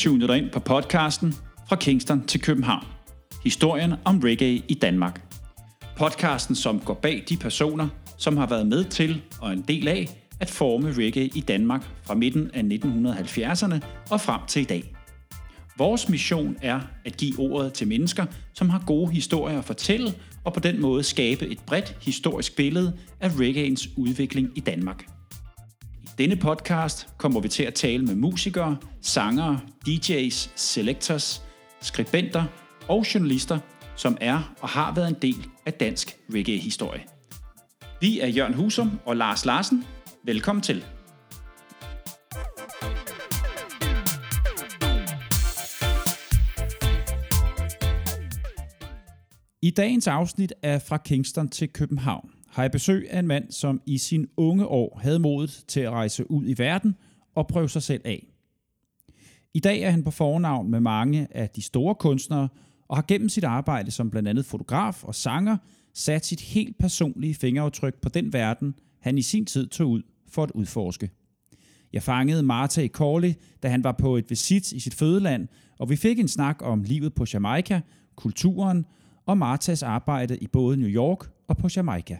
Tunet dig ind på podcasten Fra Kingston til København. Historien om reggae i Danmark. Podcasten, som går bag de personer, som har været med til og en del af at forme reggae i Danmark fra midten af 1970'erne og frem til i dag. Vores mission er at give ordet til mennesker, som har gode historier at fortælle, og på den måde skabe et bredt historisk billede af reggaeens udvikling i Danmark. Denne podcast kommer vi til at tale med musikere, sangere, DJ's, selectors, skribenter og journalister, som er og har været en del af dansk reggae-historie. Vi er Jørgen Husum og Lars Larsen. Velkommen til. I dagens afsnit er Fra Kingston til København har jeg besøg af en mand, som i sin unge år havde modet til at rejse ud i verden og prøve sig selv af. I dag er han på fornavn med mange af de store kunstnere og har gennem sit arbejde som blandt andet fotograf og sanger sat sit helt personlige fingeraftryk på den verden, han i sin tid tog ud for at udforske. Jeg fangede Marta i Corley, da han var på et visit i sit fødeland, og vi fik en snak om livet på Jamaica, kulturen og Martas arbejde i både New York og på Jamaica.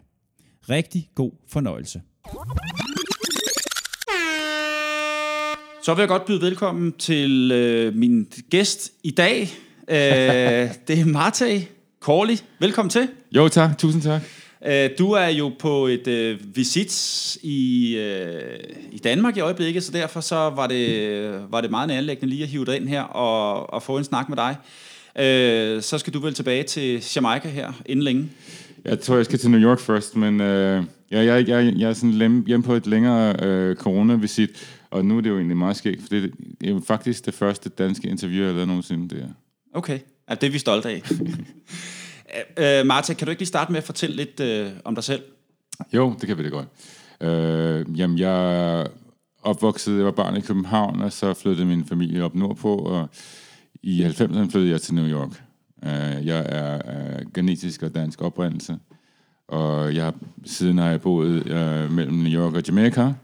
Rigtig god fornøjelse. Så vil jeg godt byde velkommen til øh, min gæst i dag. Øh, det er Marta Corley. Velkommen til. Jo tak, tusind tak. Øh, du er jo på et øh, visit i, øh, i Danmark i øjeblikket, så derfor så var det, var det meget nærlæggende lige at hive dig ind her og, og få en snak med dig. Øh, så skal du vel tilbage til Jamaica her inden længe. Jeg tror, jeg skal til New York først, men øh, jeg, jeg, jeg, jeg er sådan hjemme på et længere øh, corona-visit, og nu er det jo egentlig meget skægt, for det er faktisk det første danske interview, jeg har lavet nogensinde. Det er. Okay, ja, det er vi stolte af. øh, Marta, kan du ikke lige starte med at fortælle lidt øh, om dig selv? Jo, det kan vi det godt. Øh, jamen, jeg er opvokset, jeg var barn i København, og så flyttede min familie op nordpå, og i 90'erne flyttede jeg til New York. Uh, jeg er uh, genetisk og dansk oprindelse, og jeg, siden har jeg boet uh, mellem New York og Jamaica,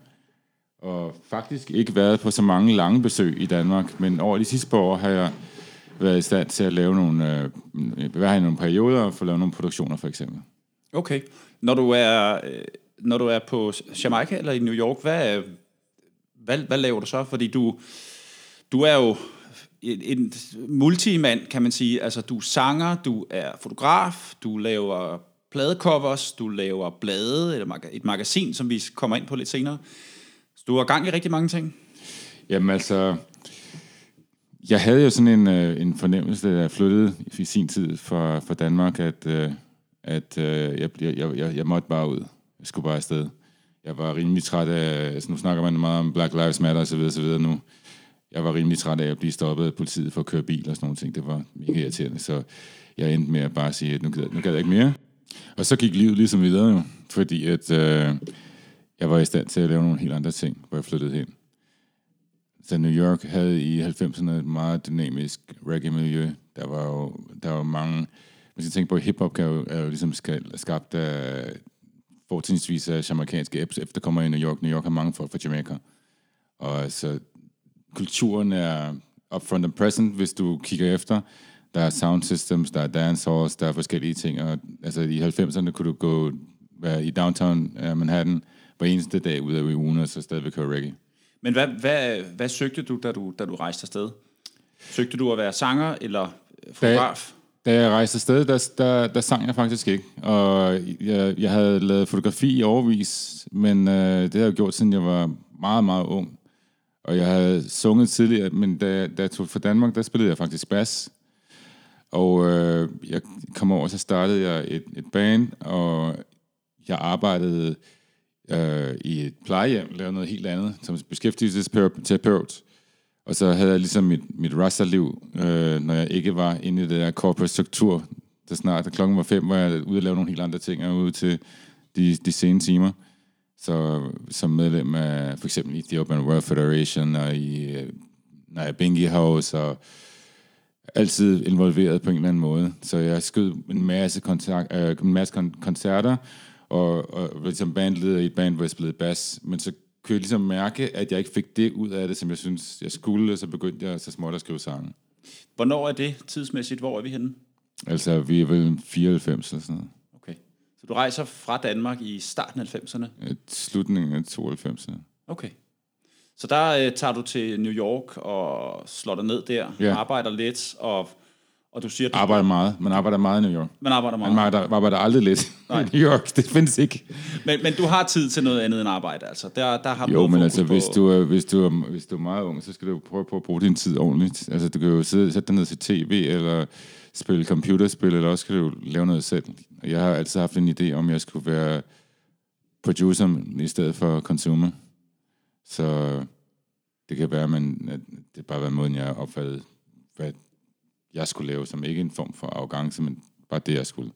og faktisk ikke været på så mange lange besøg i Danmark, men over de sidste par år har jeg været i stand til at lave nogle, uh, være i nogle perioder og få lavet nogle produktioner for eksempel. Okay. Når du er, når du er på Jamaica eller i New York, hvad, hvad, hvad laver du så? Fordi du, du er jo en, en multimand, kan man sige. Altså, du er sanger, du er fotograf, du laver pladecovers, du laver blade, eller et magasin, som vi kommer ind på lidt senere. Så du har gang i rigtig mange ting. Jamen altså, jeg havde jo sådan en, øh, en fornemmelse, da jeg flyttede i sin tid fra, fra Danmark, at, øh, at øh, jeg, jeg, jeg, jeg måtte bare ud. Jeg skulle bare afsted. Jeg var rimelig træt af, altså nu snakker man meget om Black Lives Matter osv. osv. nu jeg var rimelig træt af at blive stoppet af politiet for at køre bil og sådan nogle ting. Det var mega irriterende, så jeg endte med at bare sige, at nu gad, nu gad jeg ikke mere. Og så gik livet ligesom videre jo, fordi at øh, jeg var i stand til at lave nogle helt andre ting, hvor jeg flyttede hen. Så New York havde i 90'erne et meget dynamisk reggae-miljø. Der var jo der var mange... Man skal tænke på, at hiphop er jo, er jo ligesom skabt af fortrinsvis af jamaikanske efterkommere i New York. New York har mange folk fra Jamaica. Og så kulturen er upfront and present, hvis du kigger efter. Der er sound systems, der er dance halls, der er forskellige ting. Og, altså i 90'erne kunne du gå være i downtown uh, Manhattan hver eneste dag ud af ugen, og så stadigvæk høre reggae. Men hvad, hvad, hvad søgte du da, du, da du rejste afsted? Søgte du at være sanger eller fotograf? Da, da jeg rejste afsted, der, der, der sang jeg faktisk ikke. Og jeg, jeg havde lavet fotografi i overvis, men uh, det har jeg gjort, siden jeg var meget, meget ung. Og jeg havde sunget tidligere, men da, da jeg tog for Danmark, der spillede jeg faktisk bas. Og øh, jeg kom over, så startede jeg et, et band, og jeg arbejdede øh, i et plejehjem, lavede noget helt andet, som beskæftigelsesterapeut. Og så havde jeg ligesom mit, mit rasterliv, øh, når jeg ikke var inde i det der corporate struktur. der snart, da klokken var fem, var jeg ude og lave nogle helt andre ting, og ude til de, de sene timer. Så som medlem af for eksempel Ethiopian World Federation og i nej, Bengi House og altid involveret på en eller anden måde. Så jeg skød en masse, kontakt, øh, en masse kon- koncerter og, og ligesom bandleder i et band, hvor jeg spillede bass. Men så kunne jeg ligesom mærke, at jeg ikke fik det ud af det, som jeg synes, jeg skulle, og så begyndte jeg så småt at skrive sange. Hvornår er det tidsmæssigt? Hvor er vi henne? Altså, vi er vel 94 eller sådan noget. Så du rejser fra Danmark i starten af 90'erne? Ja, Slutningen af 92. Okay. Så der øh, tager du til New York og slår dig ned der, Ja. arbejder lidt, og, og du siger, du Arbejder meget. Man arbejder meget i New York. man arbejder meget. Man arbejder, arbejder aldrig lidt Nej. i New York. Det findes ikke. Men, men du har tid til noget andet end arbejde, altså. Der, der har du Jo, men altså, på- hvis du, er, hvis, du er, hvis du er meget ung, så skal du prøve på at bruge din tid ordentligt. Altså, du kan jo sidde, sætte dig ned til tv, eller spille computerspil, eller også kan du lave noget selv. Og Jeg har altid haft en idé om, at jeg skulle være producer i stedet for consumer. Så det kan være, men at det bare var måden, jeg opfattede, hvad jeg skulle lave, som ikke en form for arrogance, men bare det, jeg skulle.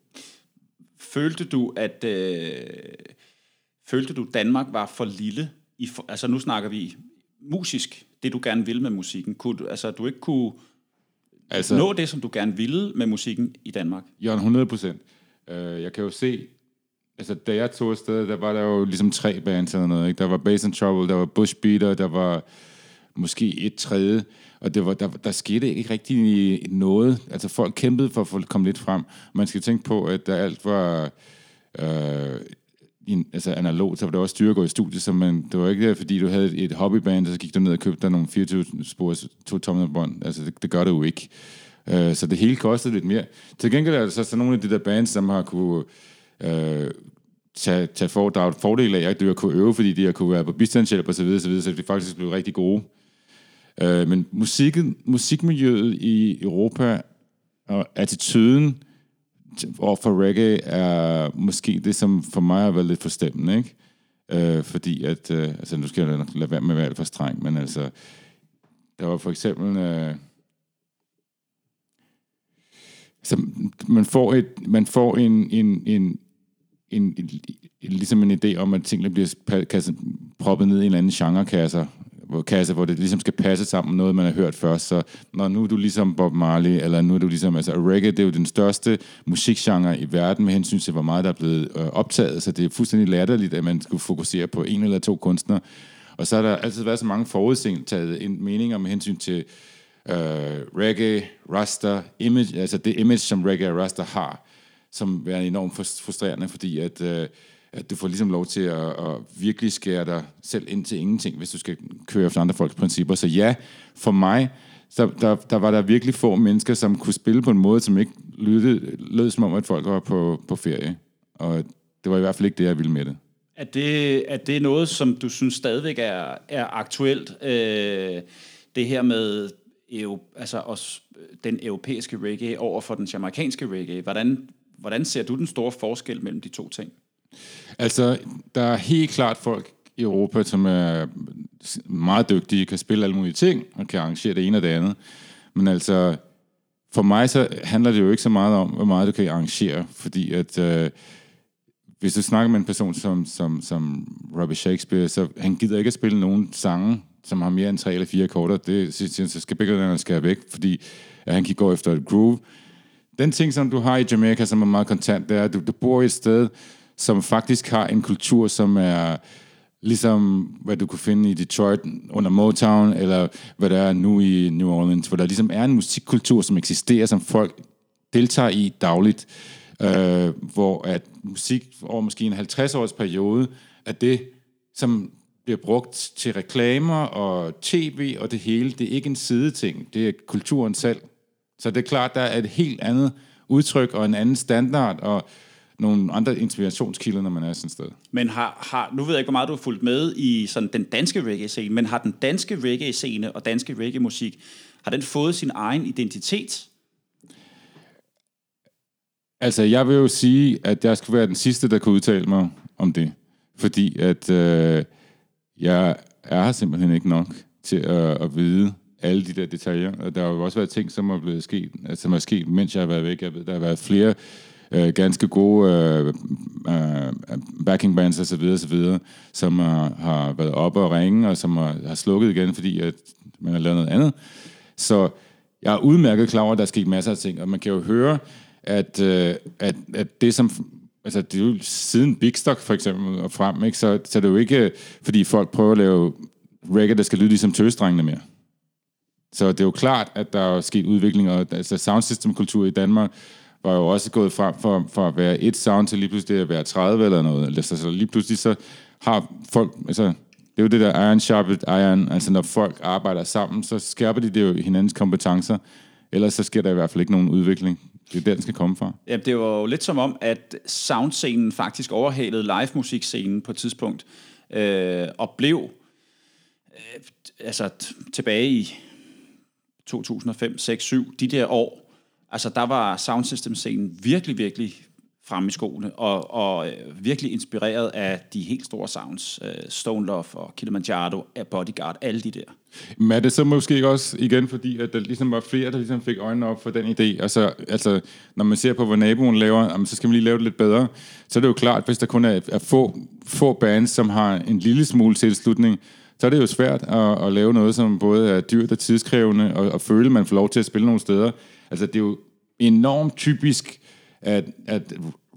Følte du, at øh, følte du, Danmark var for lille? I for, altså nu snakker vi musisk, det du gerne ville med musikken. Kunne, du- altså du ikke kunne Altså, nå det, som du gerne ville med musikken i Danmark? Jørgen, 100 procent. Øh, jeg kan jo se, altså da jeg tog afsted, der var der jo ligesom tre bands eller noget. Ikke? Der var Bass and Trouble, der var Bush Beater, der var måske et tredje, og det var, der, der skete ikke rigtig noget. Altså folk kæmpede for at få komme lidt frem. Man skal tænke på, at der alt var øh, en, altså analog, så var det også styre at gå i studiet, så man, det var ikke der, fordi du havde et, hobbyband, og så gik du ned og købte dig nogle 24 spor to tommer bånd. Altså det, det gør det jo ikke. Øh, så det hele kostede lidt mere. Til gengæld er der så, så nogle af de der bands, som har kunne øh, tage, tage for, der er et fordel af, at de har kunne øve, fordi de har kunne være på bistandshjælp og så videre, så, videre, så de faktisk blev rigtig gode. Øh, men musikken, musikmiljøet i Europa og attituden over for reggae er måske det, som for mig har været lidt forstemmende, ikke? Øh, fordi at, øh, altså nu skal jeg lade, lade være med at være alt for streng, men altså, der var for eksempel, øh, så man får, et, man får en, en, en, en, en, ligesom en idé om, at tingene bliver pa- proppet ned i en eller anden genrekasse, hvor, kasse, hvor det ligesom skal passe sammen med noget, man har hørt først. Så når nu er du ligesom Bob Marley, eller nu er du ligesom... Altså, reggae, det er jo den største musikgenre i verden med hensyn til, hvor meget der er blevet øh, optaget. Så det er fuldstændig latterligt, at man skulle fokusere på en eller to kunstnere. Og så har der altid været så mange forudtaget meninger med hensyn til øh, reggae, rasta, image, altså det image, som reggae og rasta har, som er enormt frustrerende, fordi at, øh, at du får ligesom lov til at, at virkelig skære dig selv ind til ingenting, hvis du skal køre efter andre folks principper. Så ja, for mig, så der, der var der virkelig få mennesker, som kunne spille på en måde, som ikke lød, lød som om, at folk var på, på ferie. Og det var i hvert fald ikke det, jeg ville med det. Er det, er det noget, som du synes stadigvæk er, er aktuelt? Øh, det her med EU, altså også den europæiske reggae over for den jamaikanske reggae. Hvordan, hvordan ser du den store forskel mellem de to ting? Altså, der er helt klart folk i Europa, som er meget dygtige, kan spille alle mulige ting, og kan arrangere det ene og det andet. Men altså, for mig så handler det jo ikke så meget om, hvor meget du kan arrangere, fordi at øh, hvis du snakker med en person som, som, som Robbie Shakespeare, så han gider ikke at spille nogen sange, som har mere end tre eller fire korter, Det synes jeg, skal begge dele skal væk, fordi at han kan gå efter et groove. Den ting, som du har i Jamaica, som er meget kontant, det er, at du, du bor i et sted, som faktisk har en kultur, som er ligesom, hvad du kunne finde i Detroit under Motown, eller hvad der er nu i New Orleans, hvor der ligesom er en musikkultur, som eksisterer, som folk deltager i dagligt, øh, hvor at musik over måske en 50-års periode, er det, som bliver brugt til reklamer og tv og det hele, det er ikke en sideting, det er kulturen selv. Så det er klart, der er et helt andet udtryk og en anden standard og nogle andre inspirationskilder, når man er sådan et sted. Men har, har, nu ved jeg ikke, hvor meget du har fulgt med i sådan den danske reggae-scene, men har den danske reggae-scene og danske reggae-musik, har den fået sin egen identitet? Altså, jeg vil jo sige, at jeg skulle være den sidste, der kunne udtale mig om det. Fordi at øh, jeg er simpelthen ikke nok til at, at vide alle de der detaljer. Og der har jo også været ting, som er blevet sket, altså, som er sket, mens jeg har været væk. Jeg ved, der har været flere øh, ganske gode øh, øh, øh backing bands og så videre, så videre, som har, har været oppe og ringe, og som har, har slukket igen, fordi at man har lavet noget andet. Så jeg er udmærket klar over, at der er sket masser af ting, og man kan jo høre, at, øh, at, at det, som altså det er jo siden Big Stock for eksempel og frem, ikke? Så, så det er jo ikke, fordi folk prøver at lave reggae, der skal lyde ligesom tøsdrengene mere. Så det er jo klart, at der er sket udvikling, og altså sound system kultur i Danmark var jo også gået frem for, for at være et sound til lige pludselig at være 30 eller noget. Altså, så lige pludselig så har folk, altså det er jo det der iron sharp iron, altså når folk arbejder sammen, så skærper de det jo hinandens kompetencer, ellers så sker der i hvert fald ikke nogen udvikling. Det er der, den skal komme fra. Ja, det var jo lidt som om, at soundscenen faktisk overhalede live-musikscenen på et tidspunkt, øh, og blev øh, altså t- tilbage i 2005, 6, 7, de der år, altså der var soundsystem-scenen virkelig, virkelig frem i skoene, og, og øh, virkelig inspireret af de helt store sounds. Øh, Stone Love og Kilimanjaro, Bodyguard, alle de der. Men er det så måske også igen, fordi at der ligesom var flere, der ligesom fik øjnene op for den idé? Altså, altså når man ser på, hvad naboen laver, jamen, så skal man lige lave det lidt bedre. Så er det jo klart, hvis der kun er, er få, få bands, som har en lille smule tilslutning, så er det jo svært at, at lave noget, som både er dyrt og tidskrævende, og, og føle, at man får lov til at spille nogle steder. Altså, det er jo enormt typisk, at, at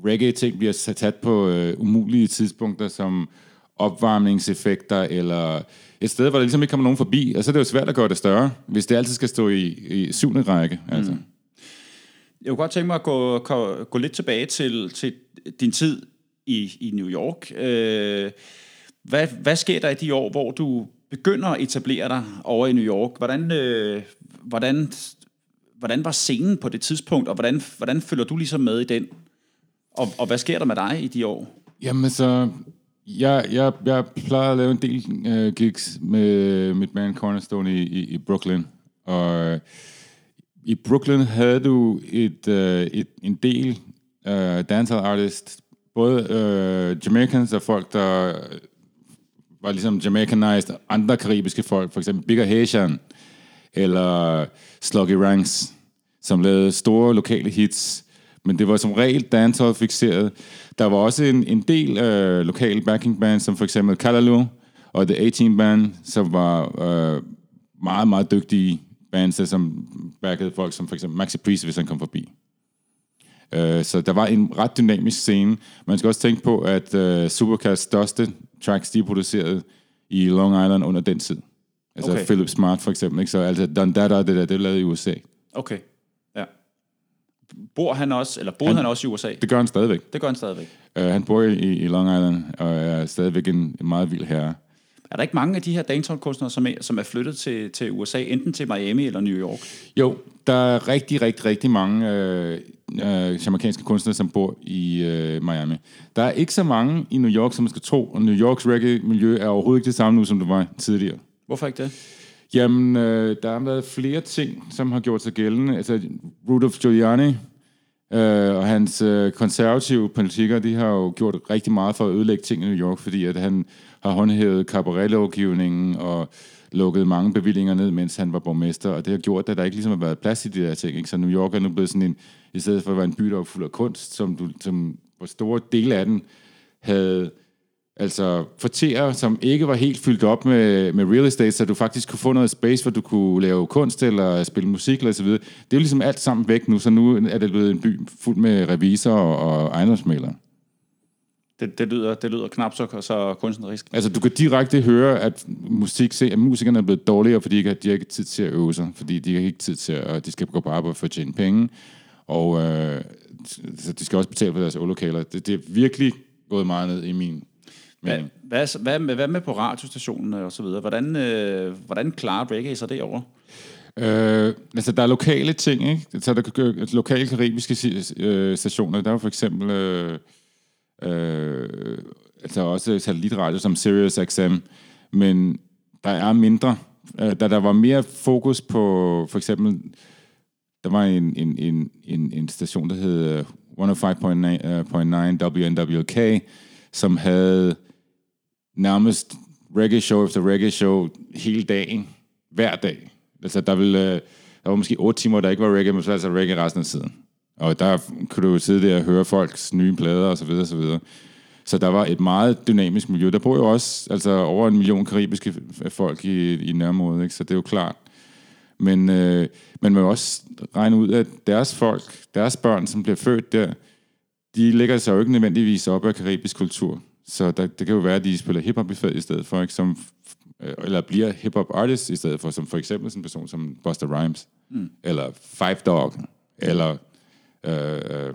reggae-ting bliver sat på øh, umulige tidspunkter, som opvarmningseffekter, eller et sted, hvor der ligesom ikke kommer nogen forbi, og så er det jo svært at gøre det større, hvis det altid skal stå i, i syvende række. Altså. Mm. Jeg kunne godt tænke mig at gå, gå, gå lidt tilbage til, til din tid i, i New York. Øh, hvad, hvad sker der i de år, hvor du begynder at etablere dig over i New York? Hvordan, øh, hvordan, hvordan var scenen på det tidspunkt, og hvordan, hvordan følger du ligesom med i den? Og, og hvad sker der med dig i de år? Jamen så, jeg, jeg, jeg plejer at lave en del uh, gigs med mit band Cornerstone i, i, i Brooklyn. Og øh, i Brooklyn havde du et, uh, et, en del uh, dancehall artists, både uh, Jamaicans og folk, der var ligesom Jamaicanized, andre karibiske folk, for eksempel Bigger Haitian, eller Sluggy Ranks, som lavede store lokale hits, men det var som regel dancehall fixeret. Der var også en, en del øh, lokale backing bands, som for eksempel Kalalu og The 18 Band, som var øh, meget, meget dygtige bands, som backede folk som for eksempel Maxi Priest, hvis han kom forbi. Øh, så der var en ret dynamisk scene. Man skal også tænke på, at uh, Supercars største tracks, de producerede i Long Island under den tid. Altså okay. Philip Smart for eksempel. Ikke? Så altså Don Dada, det der, det lavet i USA. Okay. Bor han også, eller boede han, han også i USA? Det gør han stadigvæk. Det gør han stadigvæk. Uh, han bor i, i Long Island, og er stadigvæk en, en meget vild herre. Er der ikke mange af de her dancehall-kunstnere, som er, som er flyttet til, til USA, enten til Miami eller New York? Jo, der er rigtig, rigtig, rigtig mange øh, øh, jamaikanske kunstnere, som bor i øh, Miami. Der er ikke så mange i New York, som man skal tro, og New Yorks reggae-miljø er overhovedet ikke det samme nu, som det var tidligere. Hvorfor ikke det? Jamen, øh, der har været flere ting, som har gjort sig gældende. Altså, Rudolf Giuliani øh, og hans øh, konservative politikker, de har jo gjort rigtig meget for at ødelægge ting i New York, fordi at han har håndhævet kabaretlovgivningen og lukket mange bevillinger ned, mens han var borgmester, og det har gjort, at der ikke ligesom har været plads i de der ting. Ikke? Så New York er nu blevet sådan en, i stedet for at være en by, der var fuld af kunst, som, du, som på store dele af den havde altså kvarterer, som ikke var helt fyldt op med, med real estate, så du faktisk kunne få noget space, hvor du kunne lave kunst eller spille musik eller så videre. Det er jo ligesom alt sammen væk nu, så nu er det blevet en by fuld med revisorer og ejendomsmalere. Det, det, lyder, det lyder knap så, så kunstnerisk. Altså, du kan direkte høre, at musik, se, at musikerne er blevet dårligere, fordi de, de har ikke tid til at øve sig, fordi de har ikke tid til at, de skal gå på arbejde for at tjene penge, og øh, så de skal også betale for deres øvelokaler. Det, det er virkelig gået meget ned i min hvad, hvad, hvad, med, hvad med på radiostationen og så videre? Hvordan, øh, hvordan klarer reggae sig derovre? Øh, altså, der er lokale ting, ikke? Så der er lokale karibiske øh, stationer. Der er for eksempel... Øh, øh, altså også satellitradio som Sirius XM, men der er mindre. Øh, da der var mere fokus på, for eksempel, der var en, en, en, en, en station, der hed 105.9 WNWK, som havde nærmest reggae show efter reggae show hele dagen, hver dag. Altså, der, ville, øh, der var måske otte timer, der ikke var reggae, men så altså reggae resten af tiden. Og der kunne du sidde der og høre folks nye plader og så videre, og så videre. Så der var et meget dynamisk miljø. Der bor jo også altså, over en million karibiske folk i, i nærområdet, ikke? så det er jo klart. Men øh, man må også regne ud, at deres folk, deres børn, som bliver født der, de lægger sig jo ikke nødvendigvis op af karibisk kultur. Så der, det kan jo være, at de spiller hiphop i stedet for, ikke? Som, øh, eller bliver hiphop artist i stedet for, som for eksempel sådan en person som Buster Rhymes, mm. eller Five Dog, eller øh, øh,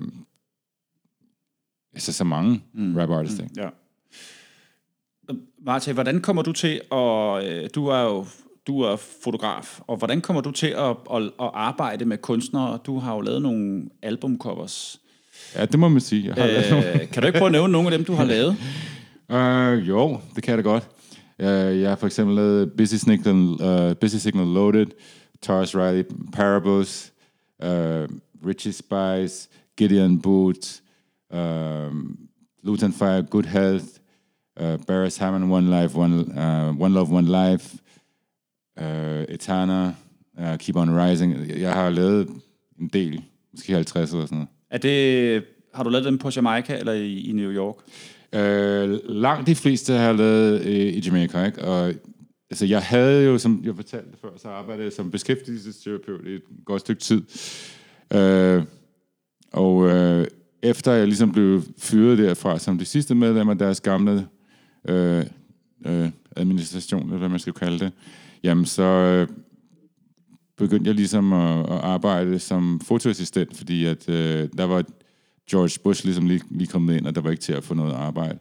altså så mange mm. rap artists. Mm. Ja. Martin, hvordan kommer du til at... Øh, du er jo du er fotograf, og hvordan kommer du til at, at, at arbejde med kunstnere? Du har jo lavet nogle albumcovers. Ja, det må man sige. Jeg har øh, kan du ikke prøve at nævne nogle af dem, du har lavet? Uh, jo, det kan jeg da godt. Uh, jeg har for eksempel lavet Busy Signal, uh, Busy Signal Loaded, Taurus Riley Parables, uh, Richie Spice, Gideon Boots, uh, Luton Fire, Good Health, uh, Barris Hammond, One Life, One, uh, One Love, One Life, uh, Etana, uh, Keep On Rising. Jeg har lavet en del, måske 50 eller sådan noget. Er det, har du lavet dem på Jamaica eller i, i New York? Øh, langt de fleste har jeg lavet uh, i Jamaica, ikke? Og altså, jeg havde jo, som jeg fortalte før, så arbejdede jeg som beskæftigelsesterapeut i et godt stykke tid. Øh, og øh, efter jeg ligesom blev fyret derfra som det sidste medlem af deres gamle øh, øh, administration, eller hvad man skal kalde det, jamen så øh, begyndte jeg ligesom at, at arbejde som fotoassistent, fordi at øh, der var George Bush ligesom lige, lige kommet ind, og der var ikke til at få noget arbejde.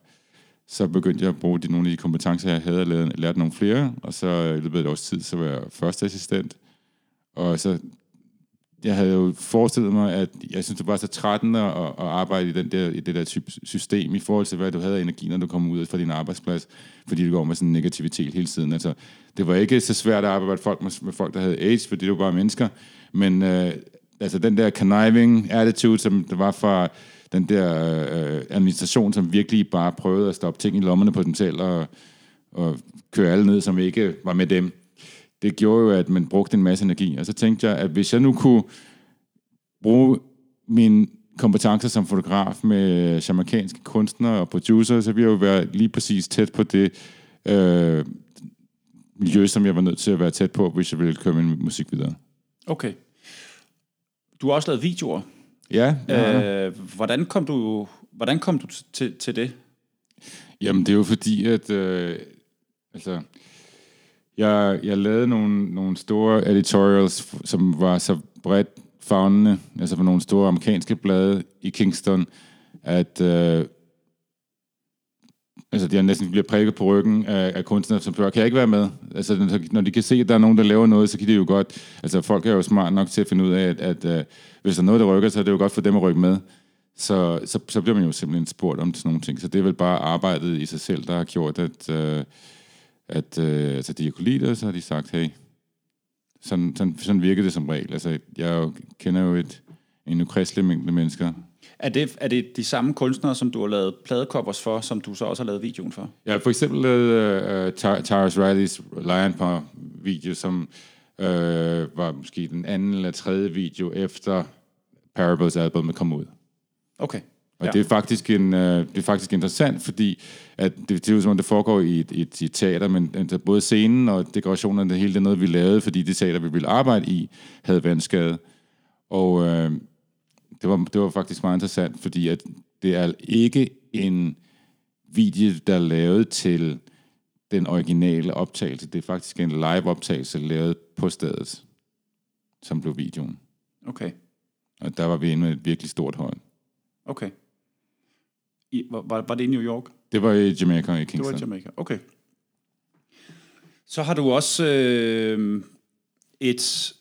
Så begyndte jeg at bruge de, nogle af de kompetencer, jeg havde, og lært, lært nogle flere, og så i løbet af et års tid, så var jeg første assistent. Og så jeg havde jo forestillet mig, at jeg synes, det var så trættende at, at arbejde i, den der, i det der type system, i forhold til, hvad du havde af energi, når du kom ud fra din arbejdsplads, fordi du går med sådan en negativitet hele tiden. Altså, det var ikke så svært at arbejde med folk, med, med folk der havde AIDS, fordi det var bare mennesker, men øh, altså, den der conniving attitude, som det var fra den der øh, administration, som virkelig bare prøvede at stoppe ting i lommerne på dem selv, og, og køre alle ned, som ikke var med dem, det gjorde jo, at man brugte en masse energi. Og så tænkte jeg, at hvis jeg nu kunne bruge min kompetencer som fotograf med jamaikanske kunstnere og producer, så ville jeg jo være lige præcis tæt på det øh, miljø, som jeg var nødt til at være tæt på, hvis jeg ville køre min musik videre. Okay. Du har også lavet videoer. Ja. Øh, hvordan kom du, hvordan kom du til, til det? Jamen, det er jo fordi, at øh, altså, jeg, jeg lavede nogle, nogle store editorials, som var så bredt fagnende, altså for nogle store amerikanske blade i Kingston, at øh, altså, de næsten bliver prikket på ryggen af, af kunstnere, som spørger, kan jeg ikke være med? Altså, når de kan se, at der er nogen, der laver noget, så kan de jo godt... Altså, folk er jo smart nok til at finde ud af, at, at uh, hvis der er noget, der rykker, så er det jo godt for dem at rykke med. Så, så, så bliver man jo simpelthen spurgt om sådan nogle ting. Så det er vel bare arbejdet i sig selv, der har gjort, at... Uh, at øh, altså, de kunne lide det, så har de sagt, hey, sådan, sådan, sådan virker det som regel. Altså, jeg jo, kender jo et, en ukristelig mængde mennesker. Er det, er det de samme kunstnere, som du har lavet pladecovers for, som du så også har lavet videoen for? Ja, for eksempel lavet uh, Tyrus Rileys Lion på video, som uh, var måske den anden eller tredje video efter Parables album kom ud. Okay. Og ja. det, er faktisk en, øh, det er faktisk interessant, fordi at det, det er jo som om, det foregår i et, et, et teater, men altså, både scenen og dekorationerne, det hele det noget, vi lavede, fordi det teater, vi ville arbejde i, havde vandskade. Og øh, det, var, det var faktisk meget interessant, fordi at det er ikke en video, der er lavet til den originale optagelse. Det er faktisk en live-optagelse, lavet på stedet, som blev videoen. Okay. Og der var vi inde med et virkelig stort hold. Okay. I, var, var det i New York? Det var i Jamaica i Kingston. Det var i Jamaica, okay. Så har du også øh, et,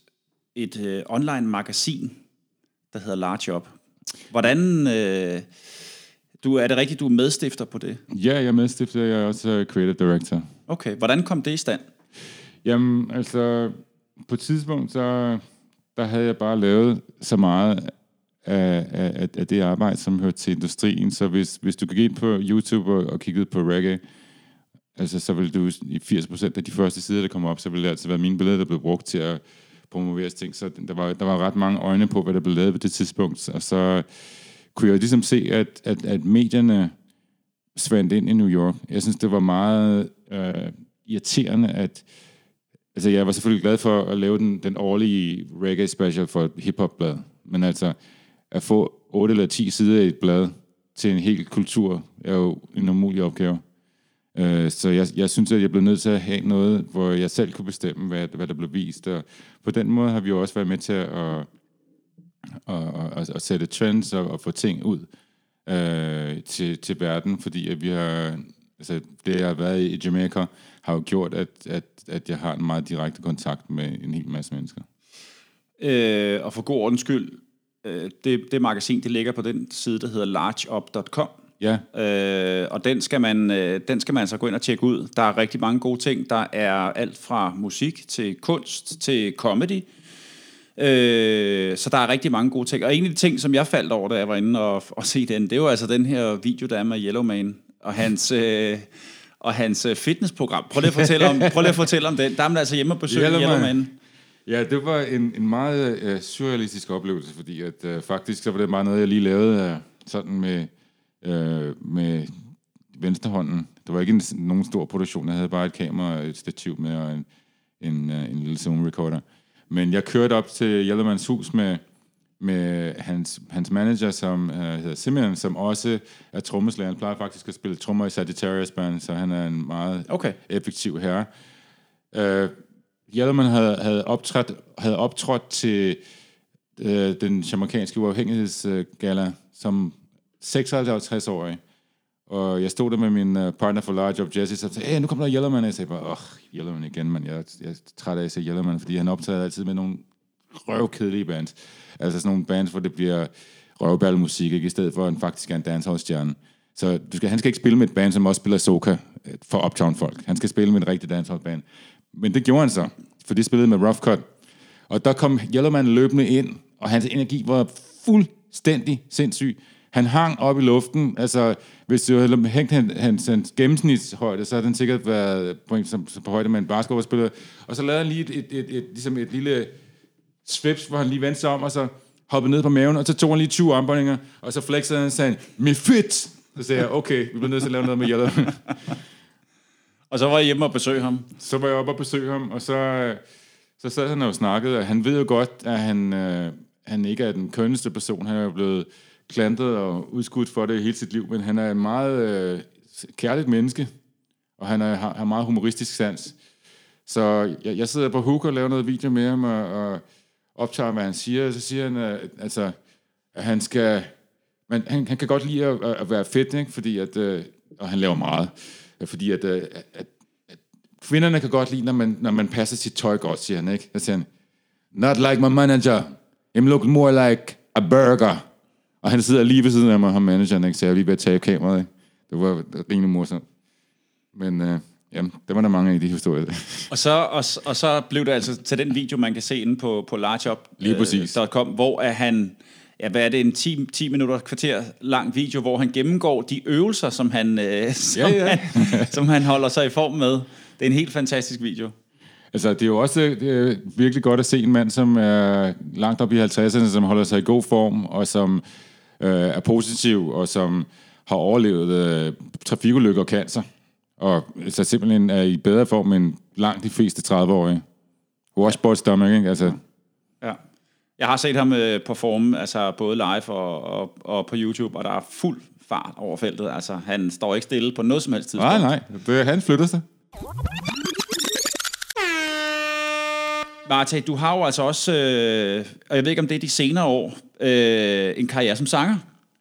et øh, online magasin, der hedder Large Up. Hvordan... Øh, du, er det rigtigt, du er medstifter på det? Ja, jeg er medstifter. Jeg er også creative director. Okay, hvordan kom det i stand? Jamen, altså, på et tidspunkt, så der havde jeg bare lavet så meget af, af, af det arbejde, som hører til industrien. Så hvis, hvis du gik ind på YouTube og, og kiggede på reggae, altså så vil du i 80% af de første sider, der kommer op, så vil det altid være mine billeder, der blev brugt til at promoveres ting. Så der var, der var ret mange øjne på, hvad der blev lavet på det tidspunkt. Og så kunne jeg ligesom se, at, at, at medierne svandt ind i New York. Jeg synes, det var meget øh, irriterende, at Altså, jeg var selvfølgelig glad for at lave den, den årlige reggae special for hip-hop-blad. Men altså, at få 8 eller 10 sider i et blad, til en hel kultur er jo en umulig opgave. Øh, så jeg, jeg synes, at jeg blev nødt til at have noget, hvor jeg selv kunne bestemme, hvad, hvad der blev vist. Og på den måde har vi jo også været med til at, at, at, at, at sætte trends og at få ting ud øh, til, til verden, fordi at vi har, altså det jeg har været i Jamaica, har jo gjort, at, at, at jeg har en meget direkte kontakt med en hel masse mennesker. Øh, og for god ordens skyld, øh, det, det magasin, det ligger på den side, der hedder largeup.com. Ja, Øh, og den skal, man, øh, den skal man altså gå ind og tjekke ud. Der er rigtig mange gode ting. Der er alt fra musik til kunst til comedy. Øh, så der er rigtig mange gode ting. Og en af de ting, som jeg faldt over, da jeg var inde og, og se den, det var altså den her video, der er med Yellowman og hans... Øh, og hans øh, fitnessprogram. Prøv lige at fortælle om, prøv lige at fortælle om den. Der er man altså hjemme og besøge Yellowman. Yellowman. Ja, det var en, en meget øh, surrealistisk oplevelse, fordi at, øh, faktisk så var det bare noget, jeg lige lavede øh, sådan med, øh, med venstrehånden. Det var ikke en, nogen stor produktion. Jeg havde bare et kamera og et stativ med og en, en, øh, en lille Zoom recorder. Men jeg kørte op til Yellowmans hus med, med hans, hans manager, som øh, hedder Simeon, som også er trommeslager. Han plejer faktisk at spille trommer i Sagittarius Band, så han er en meget Okay. effektiv herre. Øh, Yellowman havde, havde, optrådt, havde optrådt til øh, den jamaikanske uafhængighedsgala som 56-årig. Og jeg stod der med min uh, partner for Large Job, Jesse, og sagde, hey, nu kommer der Yellowman. Og jeg sagde bare, åh, oh, Yellowman igen, man. Jeg, jeg er træt af at se Yellowman, fordi han optræder altid med nogle røvkedelige bands. Altså sådan nogle bands, hvor det bliver røvballemusik, ikke? i stedet for, at han faktisk er en dancehall-stjerne. Så du skal, han skal ikke spille med et band, som også spiller soca øh, for Uptown-folk. Han skal spille med en rigtig dancehall-band. Men det gjorde han så, for de spillede med Rough Cut. Og der kom Yellowman løbende ind, og hans energi var fuldstændig sindssyg. Han hang op i luften. Altså, hvis du havde hængt hans, hans, hans gennemsnitshøjde, så havde den sikkert været på, som, på højde med en basketballspiller. Og så lavede han lige et, et, et, et, ligesom et lille svips, hvor han lige vendte sig om, og så hoppede ned på maven, og så tog han lige 20 armbøjninger, og så flexede han og sagde, me fit! Så sagde jeg, okay, vi bliver nødt til at lave noget med Yellowman. Og så var jeg hjemme og besøge ham. så var jeg oppe og besøge ham, og så, så sad han og snakkede, og han ved jo godt, at han, øh, han ikke er den kønneste person. Han er jo blevet klantet og udskudt for det hele sit liv, men han er en meget øh, kærligt menneske, og han er, har, har meget humoristisk sans. Så jeg, jeg sidder på hook og laver noget video med ham, og, og optager, hvad han siger, og så siger han, øh, altså, at han skal... Men han, han kan godt lide at, at være fedt, ikke? Fordi at, øh, og han laver meget. Fordi at, øh, at, at kvinderne kan godt lide, når man, når man passer sit tøj godt, siger han, ikke? Så siger han, not like my manager. Him look more like a burger. Og han sidder lige ved siden af mig, ham manageren, ikke? Så jeg er lige ved at tage kameraet, ikke? Det var rimelig morsomt. Men øh, jamen, der var der mange af de historier. Og så, og, og så blev det altså til den video, man kan se inde på, på præcis. largeup.com, hvor er han, ja, hvad er det, en 10, 10 minutter, kvarter lang video, hvor han gennemgår de øvelser, som han, øh, som, Ja, ja. Han, som han holder sig i form med. Det er en helt fantastisk video. Altså, det er jo også det er virkelig godt at se en mand, som er langt op i 50'erne, som holder sig i god form, og som øh, er positiv, og som har overlevet øh, trafikulykker og cancer. Og altså, simpelthen er i bedre form end langt de fleste 30-årige. Washboard stomach, ikke? Altså, Ja. Jeg har set ham øh, performe, altså både live og, og, og på YouTube, og der er fuld fart over feltet. Altså, han står ikke stille på noget som helst tidspunkt. nej, nej. Det, han flytter sig. Marta, du har jo altså også, øh, og jeg ved ikke om det er de senere år, øh, en karriere som sanger.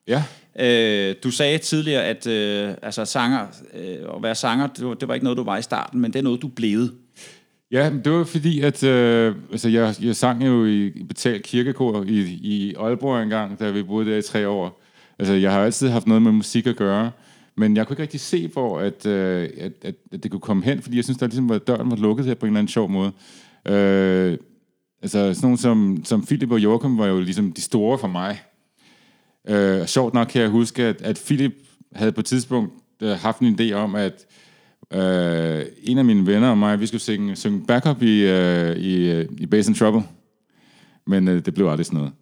Ja. Øh, du sagde tidligere, at øh, altså sanger, øh, at være sanger, det var, det var ikke noget, du var i starten, men det er noget, du blevet. Ja, det var fordi, at øh, altså, jeg, jeg sang jo i, i betalt kirkekor i, i Aalborg engang, da vi boede der i tre år. Altså, jeg har altid haft noget med musik at gøre, men jeg kunne ikke rigtig se, hvor at, øh, at, at, at det kunne komme hen, fordi jeg synes, der ligesom var, døren var lukket her på en eller anden sjov måde. Øh, altså, sådan nogle som, som Philip og Joachim var jo ligesom de store for mig. Øh, og sjovt nok kan jeg huske, at, at Philip havde på et tidspunkt øh, haft en idé om, at øh, en af mine venner og mig, vi skulle synge, synge backup i, øh, i, øh, i Bass and Trouble. Men øh, det blev aldrig sådan noget.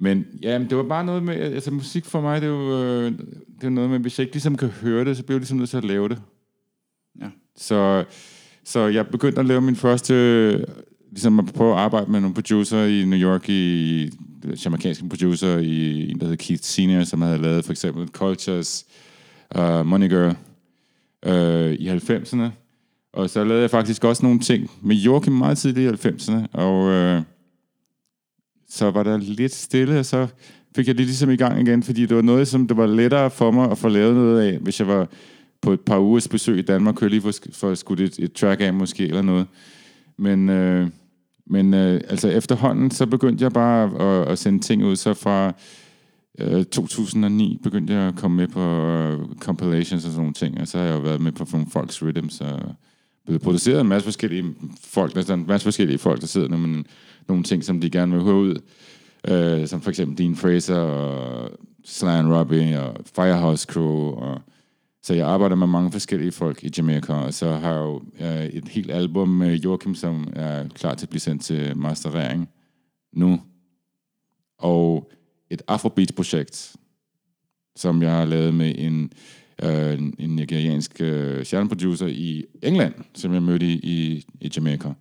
Men ja, men det var bare noget med, altså musik for mig, det er jo, øh, det er noget med, hvis jeg ikke ligesom kan høre det, så bliver jeg ligesom nødt til at lave det. Ja. Så, så jeg begyndte at lave min første, ligesom at prøve at arbejde med nogle producer i New York i jamaikanske producer i en, der hedder Keith Senior, som havde lavet for eksempel Cultures, uh, Money Girl uh, i 90'erne. Og så lavede jeg faktisk også nogle ting med Joachim meget tidligt i 90'erne, og uh, så var der lidt stille, og så fik jeg det ligesom i gang igen, fordi det var noget, som det var lettere for mig at få lavet noget af, hvis jeg var på et par ugers besøg i Danmark, kunne jeg lige få, for at skudt et, et track af måske, eller noget. Men, øh, men øh, altså efterhånden, så begyndte jeg bare at, at sende ting ud, så fra øh, 2009 begyndte jeg at komme med på øh, compilations og sådan nogle ting, og så har jeg jo været med på nogle folks rhythms, og blevet produceret en masse forskellige folk, der er en masse forskellige folk, der sidder med nogle ting, som de gerne vil høre ud, øh, som for eksempel Dean Fraser, og Sly and Robbie, og Firehouse Crew, og så jeg arbejder med mange forskellige folk i Jamaica, og så har jeg jo øh, et helt album med Joachim, som er klar til at blive sendt til masterering nu. Og et Afrobeat-projekt, som jeg har lavet med en, øh, en nigeriansk øh, producer i England, som jeg mødte i, i, i Jamaica.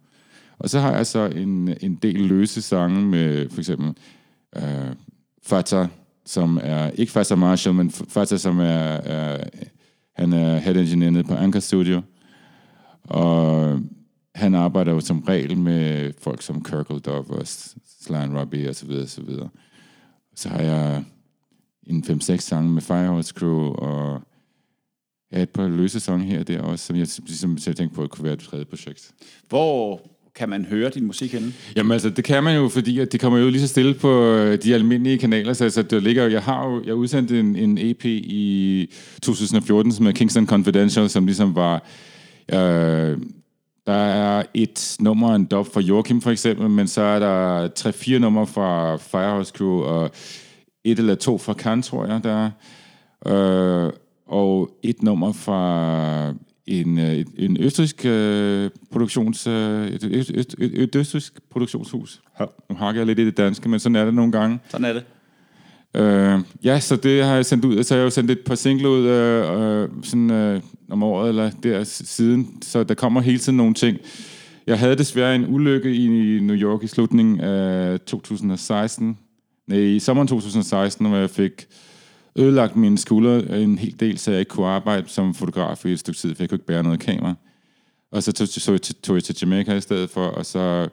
Og så har jeg så en, en del løse sange med for eksempel øh, Fata, som er, ikke Fata Marshall, men Fata, som er, er han er head engineer nede på Anker Studio, og han arbejder jo som regel med folk som Kirkle Dove og Sly Robbie og så videre, og så videre. Så har jeg en 5-6 sange med Firehorse Crew, og jeg har et par løse sange her og der også, som jeg ligesom jeg tænkte på, at kunne være et tredje projekt. Hvor kan man høre din musik henne? Jamen altså, det kan man jo, fordi at det kommer jo lige så stille på øh, de almindelige kanaler, så altså, det ligger jeg har jo, jeg udsendte en, en EP i 2014, som er Kingston Confidential, som ligesom var, øh, der er et nummer, en dub for Joachim for eksempel, men så er der tre-fire numre fra Firehouse Crew, og et eller to fra Khan, tror jeg, der er. Øh, og et nummer fra en, øh, en østrisk øh, produktions, øh, et, et, et, et, et østrisk produktionshus. Ja. Nu hakker jeg lidt i det danske, men sådan er det nogle gange. Sådan er det. Øh, ja, så det har jeg sendt ud. Så jeg har jo sendt et par singler ud øh, øh, sådan, øh, om året eller der siden. Så der kommer hele tiden nogle ting. Jeg havde desværre en ulykke i New York i slutningen af 2016. Nej, i sommeren 2016, hvor jeg fik ødelagt mine skuldre en hel del, så jeg ikke kunne arbejde som fotograf i et stykke tid, for jeg kunne ikke bære noget kamera. Og så tog, så tog jeg til Jamaica i stedet for, og så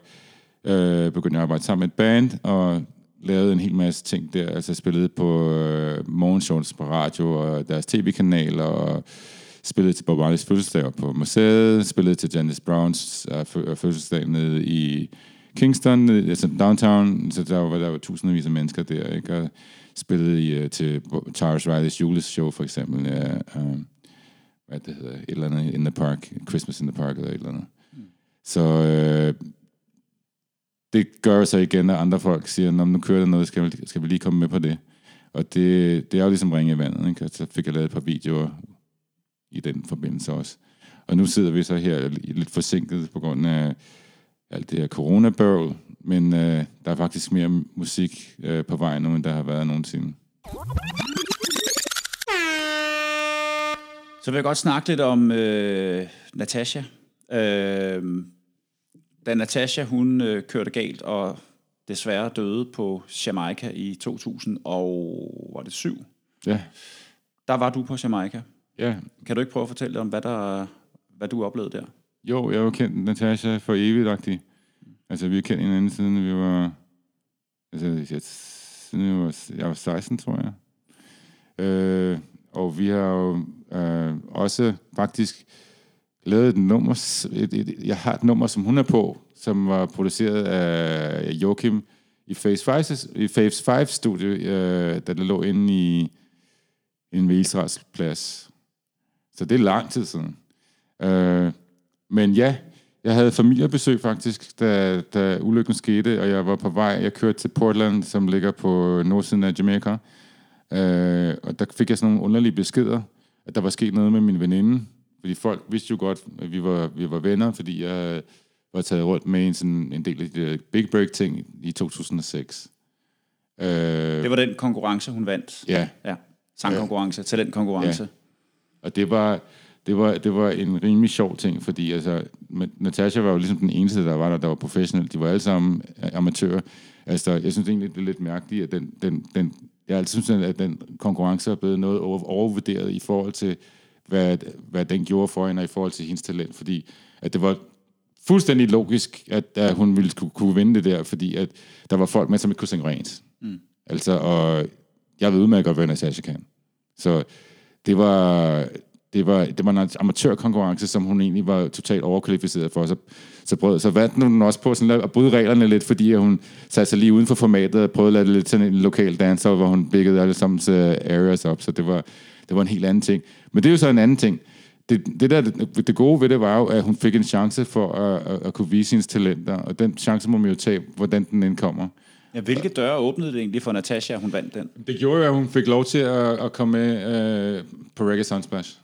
øh, begyndte jeg at arbejde sammen med et band, og lavede en hel masse ting der. Altså jeg spillede på øh, morgenshows på radio og deres tv-kanal, og spillede til Bob Marley's fødselsdag på museet, spillede til Janice Browns øh, øh fødselsdag nede i Kingston, altså downtown, så der var der var tusindvis af mennesker der, ikke? Og spillede i, uh, til Tyrus Riley's juleshow, for eksempel. Uh, um, hvad det hedder, et eller andet in the park, Christmas in the park, eller et eller andet. Mm. Så uh, det gør så igen, at andre folk siger, når nu kører der noget, skal vi, skal vi lige komme med på det. Og det, det er jo ligesom ringe i vandet, ikke? Og så fik jeg lavet et par videoer i den forbindelse også. Og nu sidder vi så her lidt forsinket på grund af alt det her coronabørl, men øh, der er faktisk mere musik øh, på vej nu, end der har været nogensinde. Så vil jeg godt snakke lidt om øh, Natasha. Øh, da Natasha hun øh, kørte galt og desværre døde på Jamaica i 2007. Ja. Der var du på Jamaica. Ja. Kan du ikke prøve at fortælle om, hvad, der, hvad du oplevede der? Jo, jeg har jo kendt Natasha for evigt. Altså, vi har kendt hinanden siden vi var... Altså, jeg, siden jeg var, jeg var 16, tror jeg. Øh, og vi har jo øh, også faktisk lavet et nummer... Et, et, et, jeg har et nummer, som hun er på, som var produceret af Joachim i Phase 5, i Phase 5 studie, øh, da det lå inde i en ved Israels plads. Så det er lang tid siden. Øh, men ja, jeg havde familiebesøg faktisk, da, da ulykken skete, og jeg var på vej. Jeg kørte til Portland, som ligger på nordsiden af Jamaica. Øh, og der fik jeg sådan nogle underlige beskeder, at der var sket noget med min veninde. Fordi folk vidste jo godt, at vi var, vi var venner, fordi jeg var taget rundt med en, sådan, en del af de Big Break-ting i 2006. Øh, det var den konkurrence, hun vandt? Ja. ja. Sangkonkurrence, ja. talentkonkurrence. Ja. Og det var det var, det var en rimelig sjov ting, fordi altså, Natasha var jo ligesom den eneste, der var der, der var professionel. De var alle sammen amatører. Altså, jeg synes egentlig, det er lidt mærkeligt, at den, den, den, jeg altid synes, at den konkurrence er blevet noget over, overvurderet i forhold til, hvad, hvad den gjorde for hende, og i forhold til hendes talent, fordi at det var fuldstændig logisk, at, at hun ville kunne, kunne vinde det der, fordi at der var folk med, som ikke kunne synge rent. Mm. Altså, og jeg ved udmærket godt, hvad Natasha kan. Så det var, det var, det var en amatørkonkurrence, som hun egentlig var totalt overkvalificeret for. Så, så, prøvede, så vandt hun også på sådan at bryde reglerne lidt, fordi hun satte sig lige uden for formatet og prøvede at lade det lidt sådan en lokal danser, hvor hun bækkede alle sammen areas op. Så det var, det var en helt anden ting. Men det er jo så en anden ting. Det, det, der, det, det gode ved det var jo, at hun fik en chance for at, at, at kunne vise sine talenter, og den chance må man jo tage, hvordan den indkommer. Ja, hvilke døre åbnede det egentlig for Natasha, at hun vandt den? Det gjorde jo, at hun fik lov til at, at komme med uh, på Reggae Sunsplash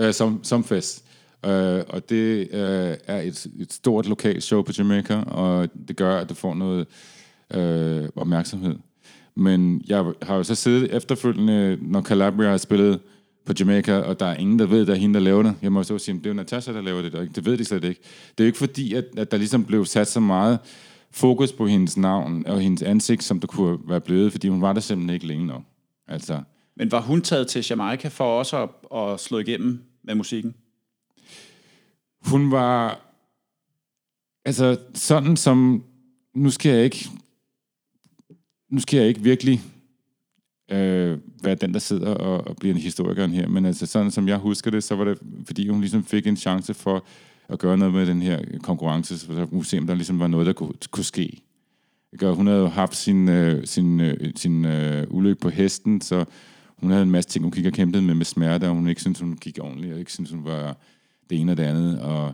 øh, som, som fest. Øh, og det øh, er et, et stort lokalt show på Jamaica, og det gør, at det får noget øh, opmærksomhed. Men jeg har jo så siddet efterfølgende, når Calabria har spillet på Jamaica, og der er ingen, der ved, at det er hende, der laver det. Jeg må så sige, det er jo Natasha, der laver det, og det ved de slet ikke. Det er jo ikke fordi, at, at der ligesom blev sat så meget fokus på hendes navn og hendes ansigt, som der kunne være blevet, fordi hun var der simpelthen ikke længe nok. Altså. Men var hun taget til Jamaica for også at, at slå igennem med musikken? Hun var... Altså, sådan som... Nu skal jeg ikke... Nu skal jeg ikke virkelig øh, være den, der sidder og, og bliver en historiker her, men altså sådan som jeg husker det, så var det, fordi hun ligesom fik en chance for at gøre noget med den her konkurrence, så kunne se, om der ligesom var noget, der kunne, kunne ske. Hun havde jo haft sin, øh, sin, øh, sin øh, ulykke på hesten, så hun havde en masse ting, hun gik og kæmpede med med smerte, og hun ikke syntes, hun gik ordentligt, og ikke syntes, hun var det ene og det andet. Og,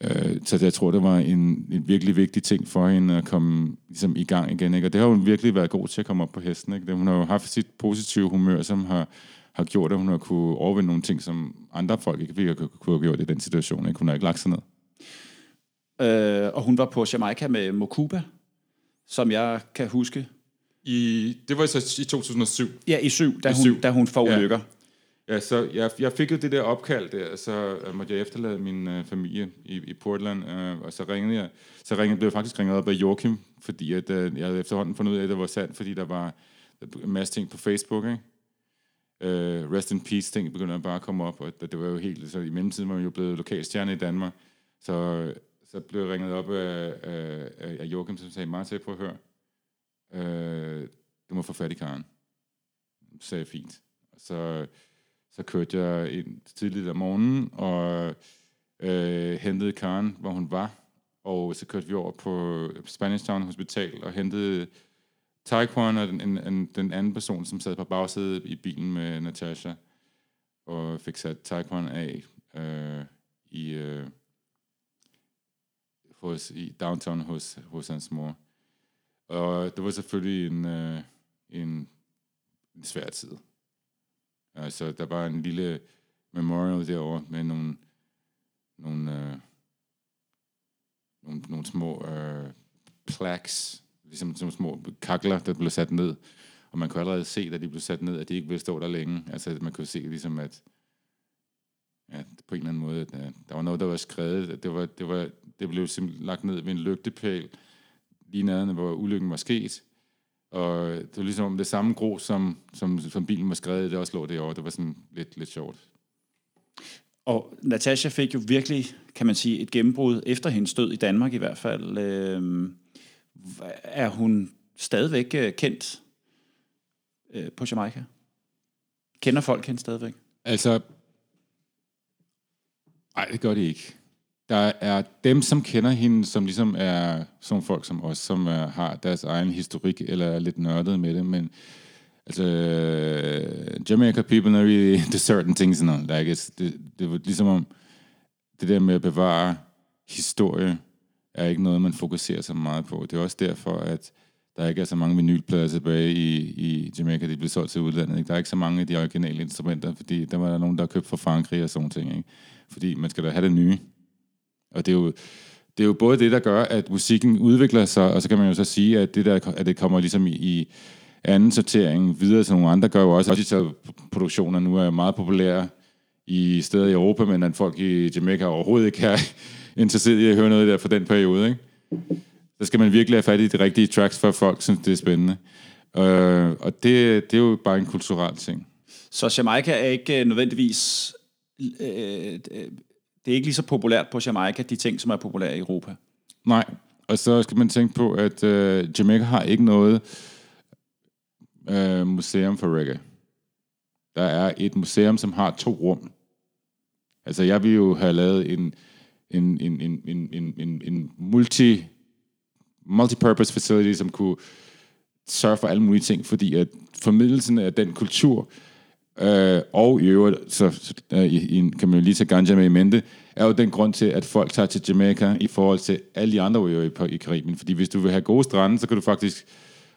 øh, så jeg tror, det var en, en virkelig vigtig ting for hende at komme ligesom, i gang igen. Ikke? Og det har hun virkelig været god til at komme op på hesten. Ikke? Hun har jo haft sit positive humør, som har, har gjort, at hun har kunne overvinde nogle ting, som andre folk ikke ville kunne, kunne have gjort i den situation. Ikke? Hun har ikke lagt sig ned. Øh, og hun var på Jamaica med Mokuba, som jeg kan huske. I, det var så i 2007. Ja, i 7, da, I hun, syv. da hun får ja. Ja, så jeg, jeg fik jo det der opkald der, så måtte jeg efterlade min øh, familie i, i Portland, øh, og så ringede jeg, så ringede, blev jeg faktisk ringet op af Joachim, fordi at, øh, jeg havde efterhånden fundet ud af, at det var sandt, fordi der var en masse ting på Facebook, ikke? Uh, rest in peace ting begyndte bare at komme op, og det, var jo helt, så i mellemtiden var jeg jo blevet lokalstjerne i Danmark, så, så blev jeg ringet op af, af, af Joachim, som sagde, Martin, prøv at høre, øh, du må få fat i karen. Så sagde jeg, fint. Så, så kørte jeg ind tidligt om morgenen, og øh, hentede karen, hvor hun var, og så kørte vi over på Spanish Town Hospital og hentede Taekwon og den, en, en, den anden person, som sad på bagsædet i bilen med Natasha, og fik sat Taekwon af øh, i, øh, hos, i downtown hos, hos hans mor. Og det var selvfølgelig en, øh, en, en svær tid. Altså, der var en lille memorial derovre med nogle, nogle, øh, nogle, nogle små øh, plaques, ligesom nogle små kakler, der blev sat ned. Og man kunne allerede se, da de blev sat ned, at de ikke ville stå der længe. Altså, man kunne se ligesom, at at på en eller anden måde, at, øh, der var noget, der var skrevet. Det, var, det, var, det blev simpelthen lagt ned ved en lygtepæl, lige nærmere, hvor ulykken var sket. Og det var ligesom det samme grus, som, som, som bilen var skrevet, det også lå derovre. Det var sådan lidt, lidt sjovt. Og Natasha fik jo virkelig, kan man sige, et gennembrud efter hendes død i Danmark i hvert fald. Øh, er hun stadigvæk øh, kendt øh, på Jamaica? Kender folk hende stadigvæk? Altså, nej, det gør de ikke. Der er dem, som kender hende, som ligesom er sådan folk som os, som er, har deres egen historik, eller er lidt nørdet med det, men altså, øh, Jamaica people are really the certain things and all. Like, it's, det, det var ligesom om, det der med at bevare historie, er ikke noget, man fokuserer så meget på. Det er også derfor, at der ikke er så mange vinylplader tilbage i, i Jamaica, de blev solgt til udlandet. Ikke? Der er ikke så mange af de originale instrumenter, fordi der var der nogen, der købt fra Frankrig og sådan ting. Ikke? Fordi man skal da have det nye. Og det er jo, det er jo både det, der gør, at musikken udvikler sig, og så kan man jo så sige, at det, der, at det kommer ligesom i, i anden sortering videre til nogle andre, gør jo også, at digital-produktioner nu er meget populære i steder i Europa, men at folk i Jamaica overhovedet ikke er interesseret i at høre noget der fra den periode. Ikke? Så skal man virkelig have fat i de rigtige tracks, for folk synes, det er spændende. Øh, og det, det er jo bare en kulturel ting. Så Jamaica er ikke øh, nødvendigvis... Øh, øh det er ikke lige så populært på Jamaica, de ting, som er populære i Europa. Nej, og så skal man tænke på, at øh, Jamaica har ikke noget øh, museum for reggae. Der er et museum, som har to rum. Altså, jeg vil jo have lavet en, en, en, en, en, en, en, en multi, multi-purpose facility, som kunne sørge for alle mulige ting, fordi at formiddelsen af den kultur, øh, og i øvrigt, så, så øh, i, kan man jo lige tage ganja med i mente, er jo den grund til, at folk tager til Jamaica i forhold til alle de andre øer i, i Karibien. Fordi hvis du vil have gode strande, så kan du faktisk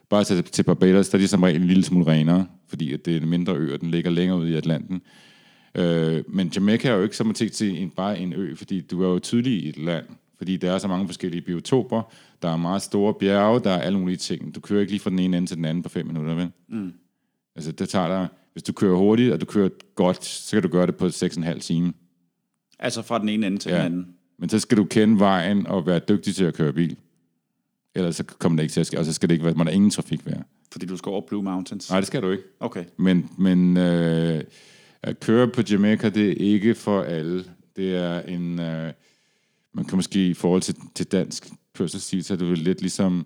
bare tage til Barbados, der er de som regel en lille smule renere, fordi at det er en mindre ø, og den ligger længere ud i Atlanten. Øh, men Jamaica er jo ikke som at til en, bare en ø, fordi du er jo tydelig i et land, fordi der er så mange forskellige biotoper, der er meget store bjerge, der er alle mulige ting. Du kører ikke lige fra den ene ende til den anden på fem minutter, vel? Mm. Altså, det tager dig, hvis du kører hurtigt, og du kører godt, så kan du gøre det på 6,5 timer. Altså fra den ene ende til ja. den anden. Men så skal du kende vejen og være dygtig til at køre bil. Ellers så kommer det ikke til at ske, og så skal det ikke være, man er ingen trafik være. Fordi du skal over Blue Mountains? Nej, det skal du ikke. Okay. Men, men øh, at køre på Jamaica, det er ikke for alle. Det er en... Øh, man kan måske i forhold til, til dansk kørselsstil, så er det lidt ligesom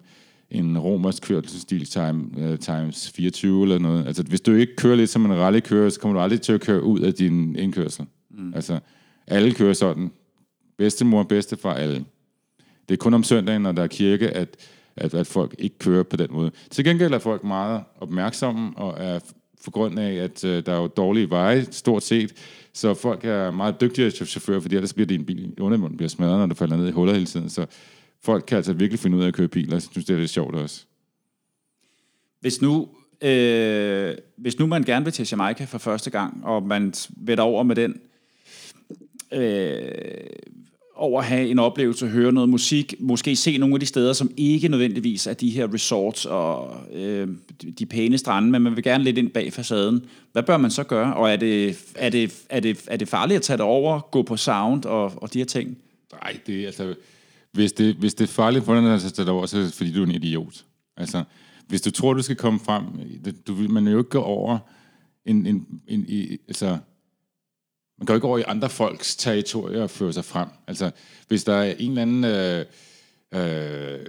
en romersk kørselsstil time, uh, times 24 eller noget. Altså, hvis du ikke kører lidt som en rallykører, så kommer du aldrig til at køre ud af din indkørsel. Mm. Altså, alle kører sådan. Bedstemor, bedstefar, alle. Det er kun om søndagen, når der er kirke, at, at, at folk ikke kører på den måde. Til gengæld er folk meget opmærksomme, og er for grund af, at uh, der er jo dårlige veje, stort set, så folk er meget dygtige chauffører, fordi ellers bliver din bil undermunden bliver smadret, når du falder ned i huller hele tiden. Så folk kan altså virkelig finde ud af at køre bil, og jeg synes, det er lidt sjovt også. Hvis nu, øh, hvis nu man gerne vil til Jamaica for første gang, og man vil over med den øh, over at have en oplevelse, høre noget musik, måske se nogle af de steder, som ikke nødvendigvis er de her resorts og øh, de pæne strande, men man vil gerne lidt ind bag facaden. Hvad bør man så gøre? Og er det, er det, er det, er det farligt at tage det over, gå på sound og, og de her ting? Nej, det er altså... Hvis det, hvis det er farligt for dig altså, så tage det over, så er det fordi, du er en idiot. Altså, hvis du tror, du skal komme frem, du, man jo ikke gå over en, en, en, en altså, man kan jo ikke over i andre folks territorier og føre sig frem. Altså, hvis der er en eller anden, øh, øh,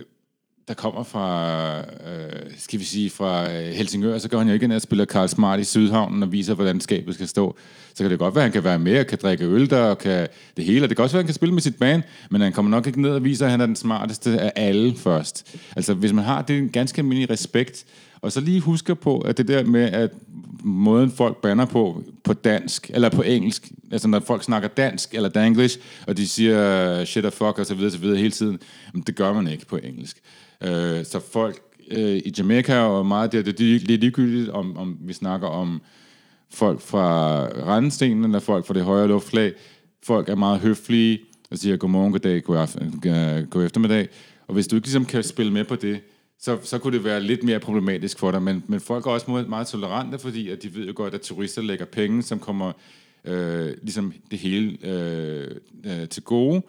der kommer fra, øh, skal vi sige, fra øh, Helsingør, så går han jo ikke ned og spiller Karl Smart i Sydhavnen og viser, hvordan skabet skal stå. Så kan det godt være, at han kan være med og kan drikke øl der og kan det hele. Og det kan også være, at han kan spille med sit band, men han kommer nok ikke ned og viser, at han er den smarteste af alle først. Altså, hvis man har det en ganske almindelig respekt, og så lige husker på, at det der med, at måden folk banner på, på dansk, eller på engelsk, altså når folk snakker dansk eller danglish, og de siger shit og fuck og så videre, så videre hele tiden, men det gør man ikke på engelsk. Øh, så folk øh, i Jamaica og meget der, det, det, er lidt ligegyldigt, om, om vi snakker om folk fra Randstenen, eller folk fra det højere luftflag. Folk er meget høflige, og siger godmorgen, goddag, god, aften, øh, god eftermiddag. Og hvis du ikke ligesom kan spille med på det, så, så kunne det være lidt mere problematisk for dig. Men, men folk er også meget, meget tolerante, fordi at de ved jo godt, at turister lægger penge, som kommer øh, ligesom det hele øh, øh, til gode.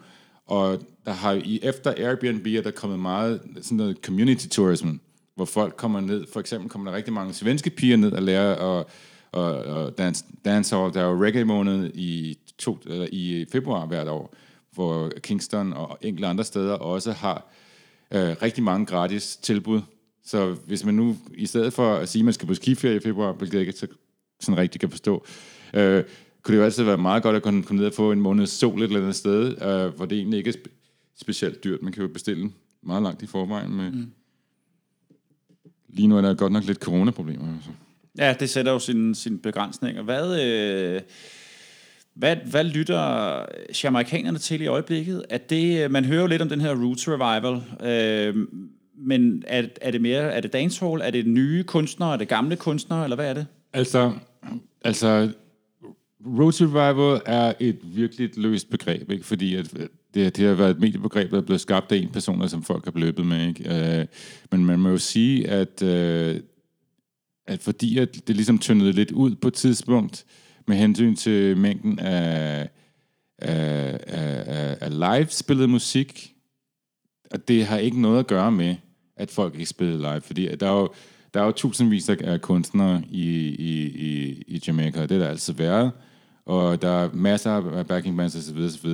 Og der har i efter Airbnb er der kommet meget sådan noget community tourism, hvor folk kommer ned. For eksempel kommer der rigtig mange svenske piger ned og lærer at og, og dance. Der er jo reggae måned i, to, eller i februar hvert år, hvor Kingston og enkelte andre steder også har øh, rigtig mange gratis tilbud. Så hvis man nu, i stedet for at sige, at man skal på skiferie i februar, hvilket jeg ikke så, sådan rigtig kan forstå, øh, kunne det jo altid være meget godt at kunne komme ned og få en måned sol et eller andet sted, øh, hvor det egentlig ikke er spe- specielt dyrt. Man kan jo bestille meget langt i forvejen med... Mm. Lige nu er der godt nok lidt coronaproblemer. Altså. Ja, det sætter jo sine, sin begrænsninger. Hvad, øh, hvad, hvad lytter jamaikanerne til i øjeblikket? Er det, man hører jo lidt om den her Roots Revival, øh, men er, er det mere, er det dancehall, er det nye kunstnere, er det gamle kunstnere, eller hvad er det? Altså, altså Road Revival er et virkelig løst begreb, ikke? fordi at øh, det, det har været et mediebegreb, der er blevet skabt af en person, som folk har løbet med. Ikke? Øh, men man må jo sige, at, øh, at fordi at det ligesom tyndede lidt ud på et tidspunkt, med hensyn til mængden af, af, af, af live spillet musik, og det har ikke noget at gøre med, at folk ikke spillede live, fordi der er jo, der er jo tusindvis af kunstnere i, i, i, i Jamaica, og det er der altid været, og der er masser af backing bands osv. osv.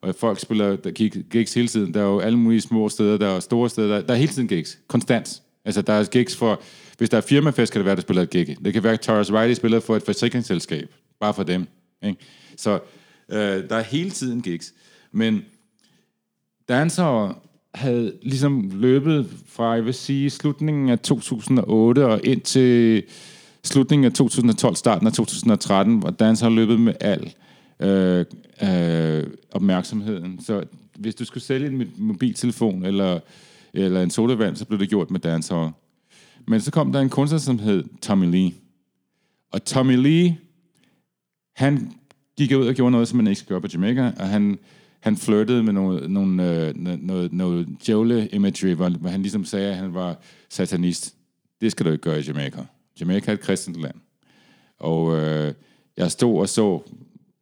Og folk spiller der gigs hele tiden. Der er jo alle mulige små steder, der er store steder. Der, der er hele tiden gigs. Konstant. Altså, der er gigs for... Hvis der er firmafest, kan det være, der spiller et gig. Det kan være, at Torres Riley spiller for et forsikringsselskab. Bare for dem. Ikke? Så øh, der er hele tiden gigs. Men dansere havde ligesom løbet fra, jeg vil sige, slutningen af 2008 og ind til slutningen af 2012, starten af 2013, hvor dans har løbet med al øh, øh, opmærksomheden. Så hvis du skulle sælge en mobiltelefon eller, eller en sodavand, så blev det gjort med dansere. Men så kom der en kunstner, som hed Tommy Lee. Og Tommy Lee, han gik ud og gjorde noget, som man ikke skal gøre på Jamaica, og han, han flirtede med noget, nogle, øh, noget, noget Jole-imagery, hvor, hvor han ligesom sagde, at han var satanist. Det skal du ikke gøre i Jamaica. Jamaica er et kristent land. Og øh, jeg stod og så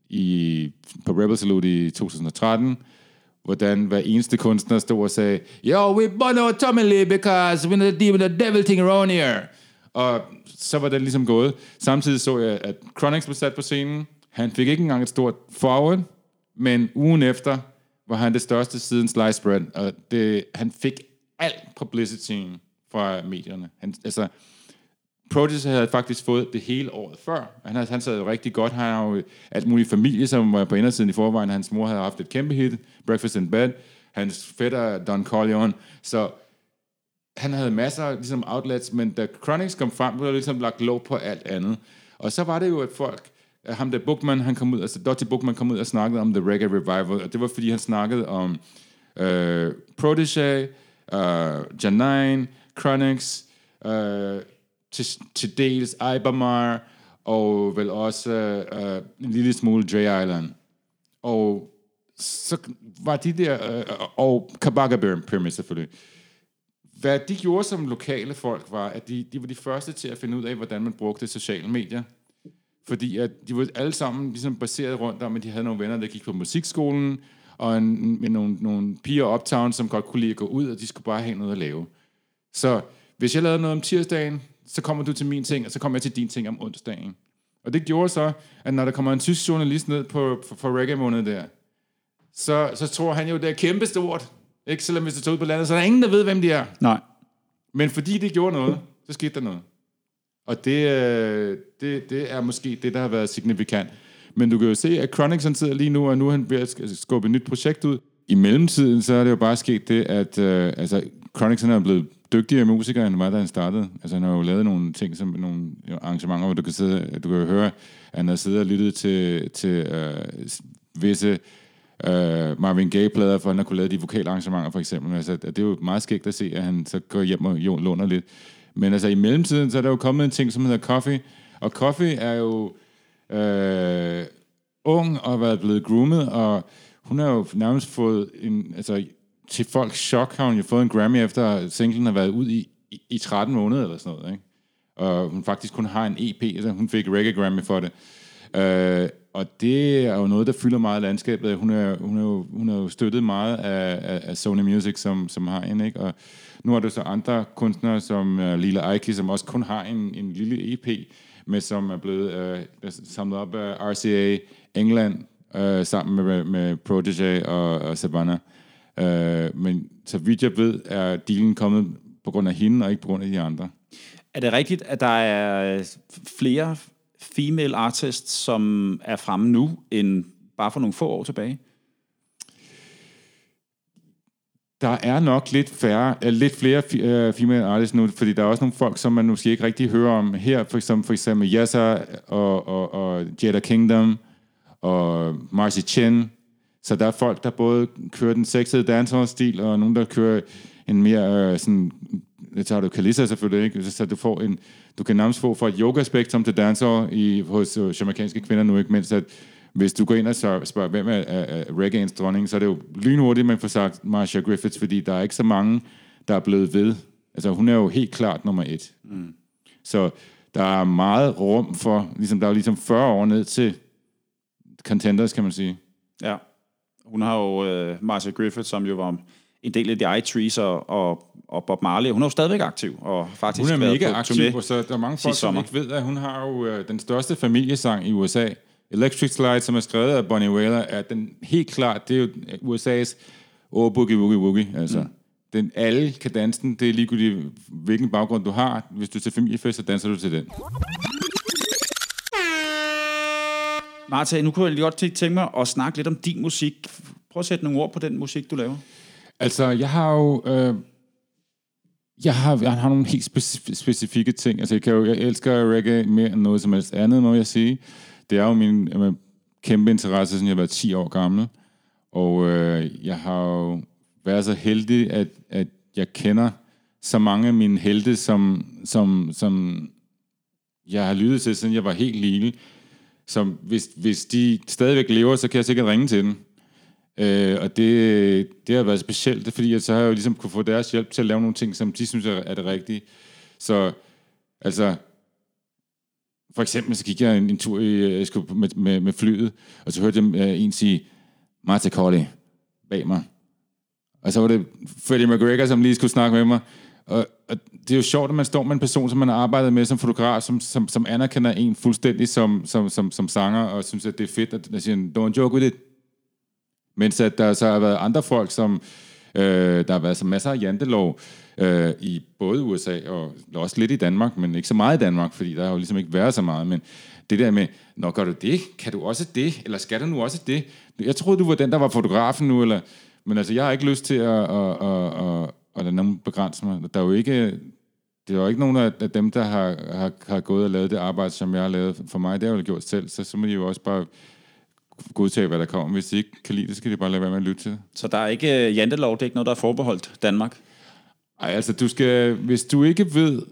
i, på Rebel Salute i 2013, hvordan hver eneste kunstner stod og sagde, Yo, we bono Tommy Lee because we're the demon, the devil thing around here. Og så var det ligesom gået. Samtidig så jeg, at Chronix blev sat på scenen. Han fik ikke engang et stort forward, men ugen efter var han det største siden Slice Bread, og det, han fik al publicity fra medierne. Han, altså, Prodigy havde faktisk fået det hele året før. Han, havde, han sad jo rigtig godt. Han har jo øh, alt muligt familie, som var på indersiden i forvejen. Hans mor havde haft et kæmpe hit, Breakfast in Bed. Hans fætter, Don Corleone. Så han havde masser af ligesom, outlets, men da Chronix kom frem, blev der ligesom lagt lov på alt andet. Og så var det jo, at folk, ham der Bookman, han kom ud, altså Dottie Bookman kom ud og snakkede om The Reggae Revival, og det var, fordi han snakkede om øh, Protege, øh, Janine, Chronix, øh, til, til dels Ibermar, og vel også øh, en lille smule Dre Island. Og så var de der, øh, og Kabaka Pyramid selvfølgelig. Hvad de gjorde som lokale folk var, at de, de var de første til at finde ud af, hvordan man brugte sociale medier. Fordi at de var alle sammen ligesom baseret rundt om, at de havde nogle venner, der gik på musikskolen, og en, med nogle, nogle piger uptown, som godt kunne lide at gå ud, og de skulle bare have noget at lave. Så hvis jeg lavede noget om tirsdagen, så kommer du til min ting, og så kommer jeg til din ting om onsdagen. Og det gjorde så, at når der kommer en tysk journalist ned på, for, for reggae-måned der, så, så tror han jo, det er kæmpestort. Ikke? Selvom hvis du tager ud på landet, så er der ingen, der ved, hvem de er. Nej. Men fordi det gjorde noget, så skete der noget. Og det, øh, det, det er måske det, der har været signifikant. Men du kan jo se, at Chronix han sidder lige nu, og nu er han ved at skubbe et nyt projekt ud. I mellemtiden, så er det jo bare sket det, at øh, altså, Chronix han er blevet dygtigere musiker, end var, da han startede. Altså, han har jo lavet nogle ting, som nogle arrangementer, hvor du kan, sidde, du kan høre, at han har siddet og lyttet til, til øh, visse øh, Marvin Gaye-plader, for han har kunne lave de vokale arrangementer, for eksempel. Altså, det er jo meget skægt at se, at han så går hjem og jo, låner lidt. Men altså, i mellemtiden, så er der jo kommet en ting, som hedder Coffee. Og Coffee er jo øh, ung og har været blevet groomet, og hun har jo nærmest fået en... Altså, til folks chok har hun jo fået en Grammy, efter singlen har været ud i, i, i 13 måneder eller sådan noget. Ikke? Og hun faktisk kun har en EP, altså hun fik Reggae Grammy for det. Øh, og det er jo noget, der fylder meget landskabet. Hun er, hun er, jo, hun er jo støttet meget af, af, af Sony Music, som, som har en, ikke? Og nu er der så andre kunstnere, som uh, Lila Aiki, som også kun har en, en lille EP, men som er blevet uh, samlet op af RCA England, uh, sammen med, med Protege og, og Savannah. Øh, men så vidt jeg ved, er dealen kommet på grund af hende, og ikke på grund af de andre. Er det rigtigt, at der er flere female artists, som er fremme nu, end bare for nogle få år tilbage? Der er nok lidt, færre, uh, lidt flere uh, female artists nu, fordi der er også nogle folk, som man måske ikke rigtig hører om her, for eksempel, for eksempel Yassa og, og, og Jada Kingdom og Marcy Chin, så der er folk, der både kører den sexede dancehall-stil, og nogen, der kører en mere øh, sådan... Det tager du Kalissa selvfølgelig, ikke? Så du får en... Du kan nærmest få fra et yoga-spektrum til dancehall i, hos uh, jamaikanske kvinder nu, ikke mindst at hvis du går ind og spørger, hvem er, er, er reggaeens dronning, så er det jo lynhurtigt, man får sagt Marsha Griffiths, fordi der er ikke så mange, der er blevet ved. Altså, hun er jo helt klart nummer et. Mm. Så der er meget rum for, ligesom der er ligesom 40 år ned til contenders, kan man sige. Ja. Hun har jo uh, Marcia Griffith, som jo var en del af de I-Trees og, og, og Bob Marley. Hun er jo stadigvæk aktiv, og faktisk Hun er mega på aktiv, og så der er mange folk, som ikke ved, at hun har jo øh, den største familiesang i USA. Electric Slide, som er skrevet af Bonnie Wailer, er den helt klart, det er jo USA's Oh Boogie Woogie Woogie, altså. Mm. Den, alle kan danse den, det er ligegyldigt, hvilken baggrund du har. Hvis du er til familiefest, så danser du til den. Martha, nu kunne jeg lige godt tænke mig at snakke lidt om din musik. Prøv at sætte nogle ord på den musik, du laver. Altså, jeg har jo... Øh, jeg har, jeg har nogle helt specif- specifikke ting. Altså, jeg, kan jo, jeg elsker reggae mere end noget som helst andet, må jeg sige. Det er jo min øh, kæmpe interesse, siden jeg var 10 år gammel. Og øh, jeg har jo været så heldig, at, at jeg kender så mange af mine helte, som, som, som jeg har lyttet til, siden jeg var helt lille som hvis, hvis de stadigvæk lever, så kan jeg sikkert ringe til dem. Øh, og det, det har været specielt, fordi, at så har jeg jo ligesom kunne få deres hjælp til at lave nogle ting, som de synes er, er det rigtige. Så altså, for eksempel så gik jeg en, en tur i, øh, jeg skulle med, med, med flyet, og så hørte jeg uh, en sige, Martha Colley, bag mig. Og så var det Freddie McGregor, som lige skulle snakke med mig. Og, og det er jo sjovt, at man står med en person, som man har arbejdet med som fotograf, som, som, som anerkender en fuldstændig som, som, som, som sanger, og synes, at det er fedt, at der siger, don't joke with it. Mens at der så har været andre folk, som øh, der har været så masser af jantelov øh, i både USA og også lidt i Danmark, men ikke så meget i Danmark, fordi der har jo ligesom ikke været så meget. Men det der med, når gør du det? Kan du også det? Eller skal du nu også det? Jeg troede, du var den, der var fotografen nu, eller... Men altså, jeg har ikke lyst til at, at, at, at, at lade nogen begrænse mig. Der er jo ikke... Det er jo ikke nogen af af dem, der har, har, har gået og lavet det arbejde, som jeg har lavet for mig. Det har jeg jo gjort selv, så, så må de jo også bare godtage, hvad der kommer. Hvis de ikke kan lide det, så kan de bare lade være med at lytte til. Så der er ikke uh, jantelov, det er ikke noget, der er forbeholdt Danmark. Ej, altså, du skal, hvis du ikke ved,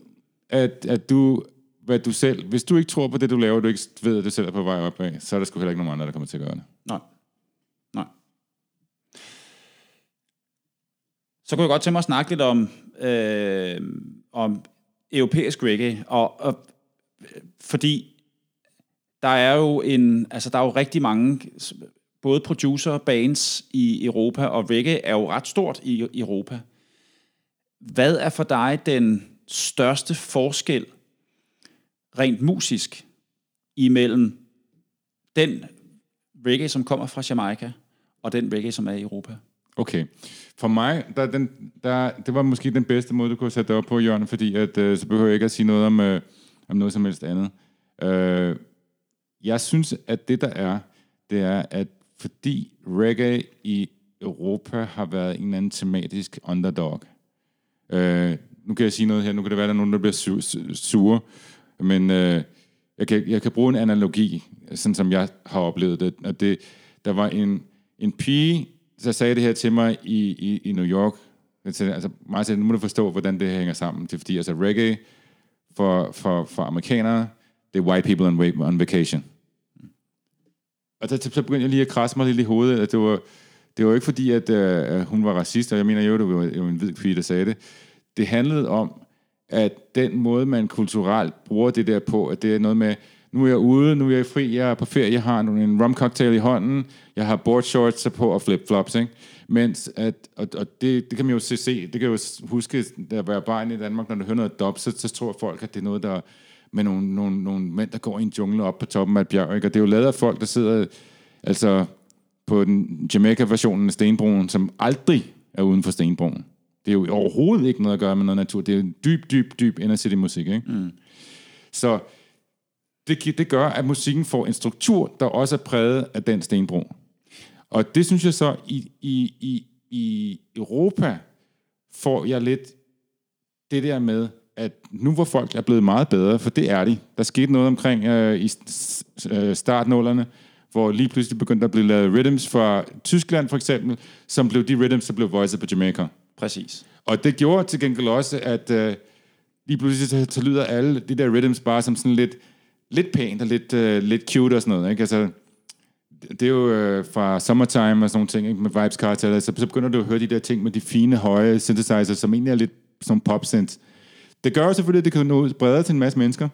at, at du, hvad du selv, hvis du ikke tror på det, du laver, og du ikke ved, at du selv er på vej opad, så er der sgu heller ikke nogen andre, der kommer til at gøre det. Nej. Så kunne jeg godt tænke mig at snakke lidt om, øh, om europæisk reggae, og, og fordi der er jo en, altså der er jo rigtig mange både producer bands i Europa, og reggae er jo ret stort i Europa. Hvad er for dig den største forskel rent musisk imellem den reggae, som kommer fra Jamaica, og den reggae, som er i Europa? Okay. For mig, der, den, der, det var måske den bedste måde, du kunne sætte det op på, Jørgen, fordi at, øh, så behøver jeg ikke at sige noget om, øh, om noget som helst andet. Øh, jeg synes, at det der er, det er, at fordi reggae i Europa har været en eller anden tematisk underdog. Øh, nu kan jeg sige noget her, nu kan det være, at der er nogen, der bliver su- su- sure, men øh, jeg, kan, jeg kan bruge en analogi, sådan som jeg har oplevet det. At det der var en, en pige, så sagde det her til mig i, i, i New York. Altså, mig sagde, nu må du forstå, hvordan det her hænger sammen. Det er fordi, altså reggae for, for, for amerikanere, det er white people on, on vacation. Og så, så begyndte jeg lige at krasse mig lidt i hovedet, at det var, det var ikke fordi, at øh, hun var racist, og jeg mener jo, det var jo en hvid pige, der sagde det. Det handlede om, at den måde, man kulturelt bruger det der på, at det er noget med, nu er jeg ude, nu er jeg fri, jeg er på ferie, jeg har en rum cocktail i hånden, jeg har board shorts på og flip-flops, ikke? Mens at, og, og det, det kan man jo se, se, det kan jo huske, da jeg var barn i Danmark, når du hører noget dub, så, så tror folk, at det er noget, der med nogle, nogle, nogle mænd, der går i en jungle op på toppen af et bjerg, ikke? Og det er jo lavet af folk, der sidder, altså på den Jamaica-versionen af Stenbroen, som aldrig er uden for Stenbroen. Det er jo overhovedet ikke noget at gøre med noget natur. Det er en dyb, dyb, dyb inner city musik, ikke? Mm. Så det, det gør, at musikken får en struktur, der også er præget af den stenbro. Og det synes jeg så, i, i, i, i Europa får jeg lidt det der med, at nu hvor folk er blevet meget bedre, for det er de. Der skete noget omkring øh, i øh, startnullerne, hvor lige pludselig begyndte at blive lavet rhythms fra Tyskland for eksempel, som blev de rhythms, der blev voiced på Jamaica. Præcis. Og det gjorde til gengæld også, at øh, lige pludselig så, så lyder alle de der rhythms bare som sådan lidt, lidt pænt og lidt, øh, lidt cute og sådan noget. Ikke? Altså, det er jo øh, fra Summertime og sådan nogle ting, ikke? med Vibes Cartel, så, så begynder du at høre de der ting med de fine, høje synthesizer, som egentlig er lidt som pop -synth. Det gør selvfølgelig, at det kan nå ud bredere til en masse mennesker.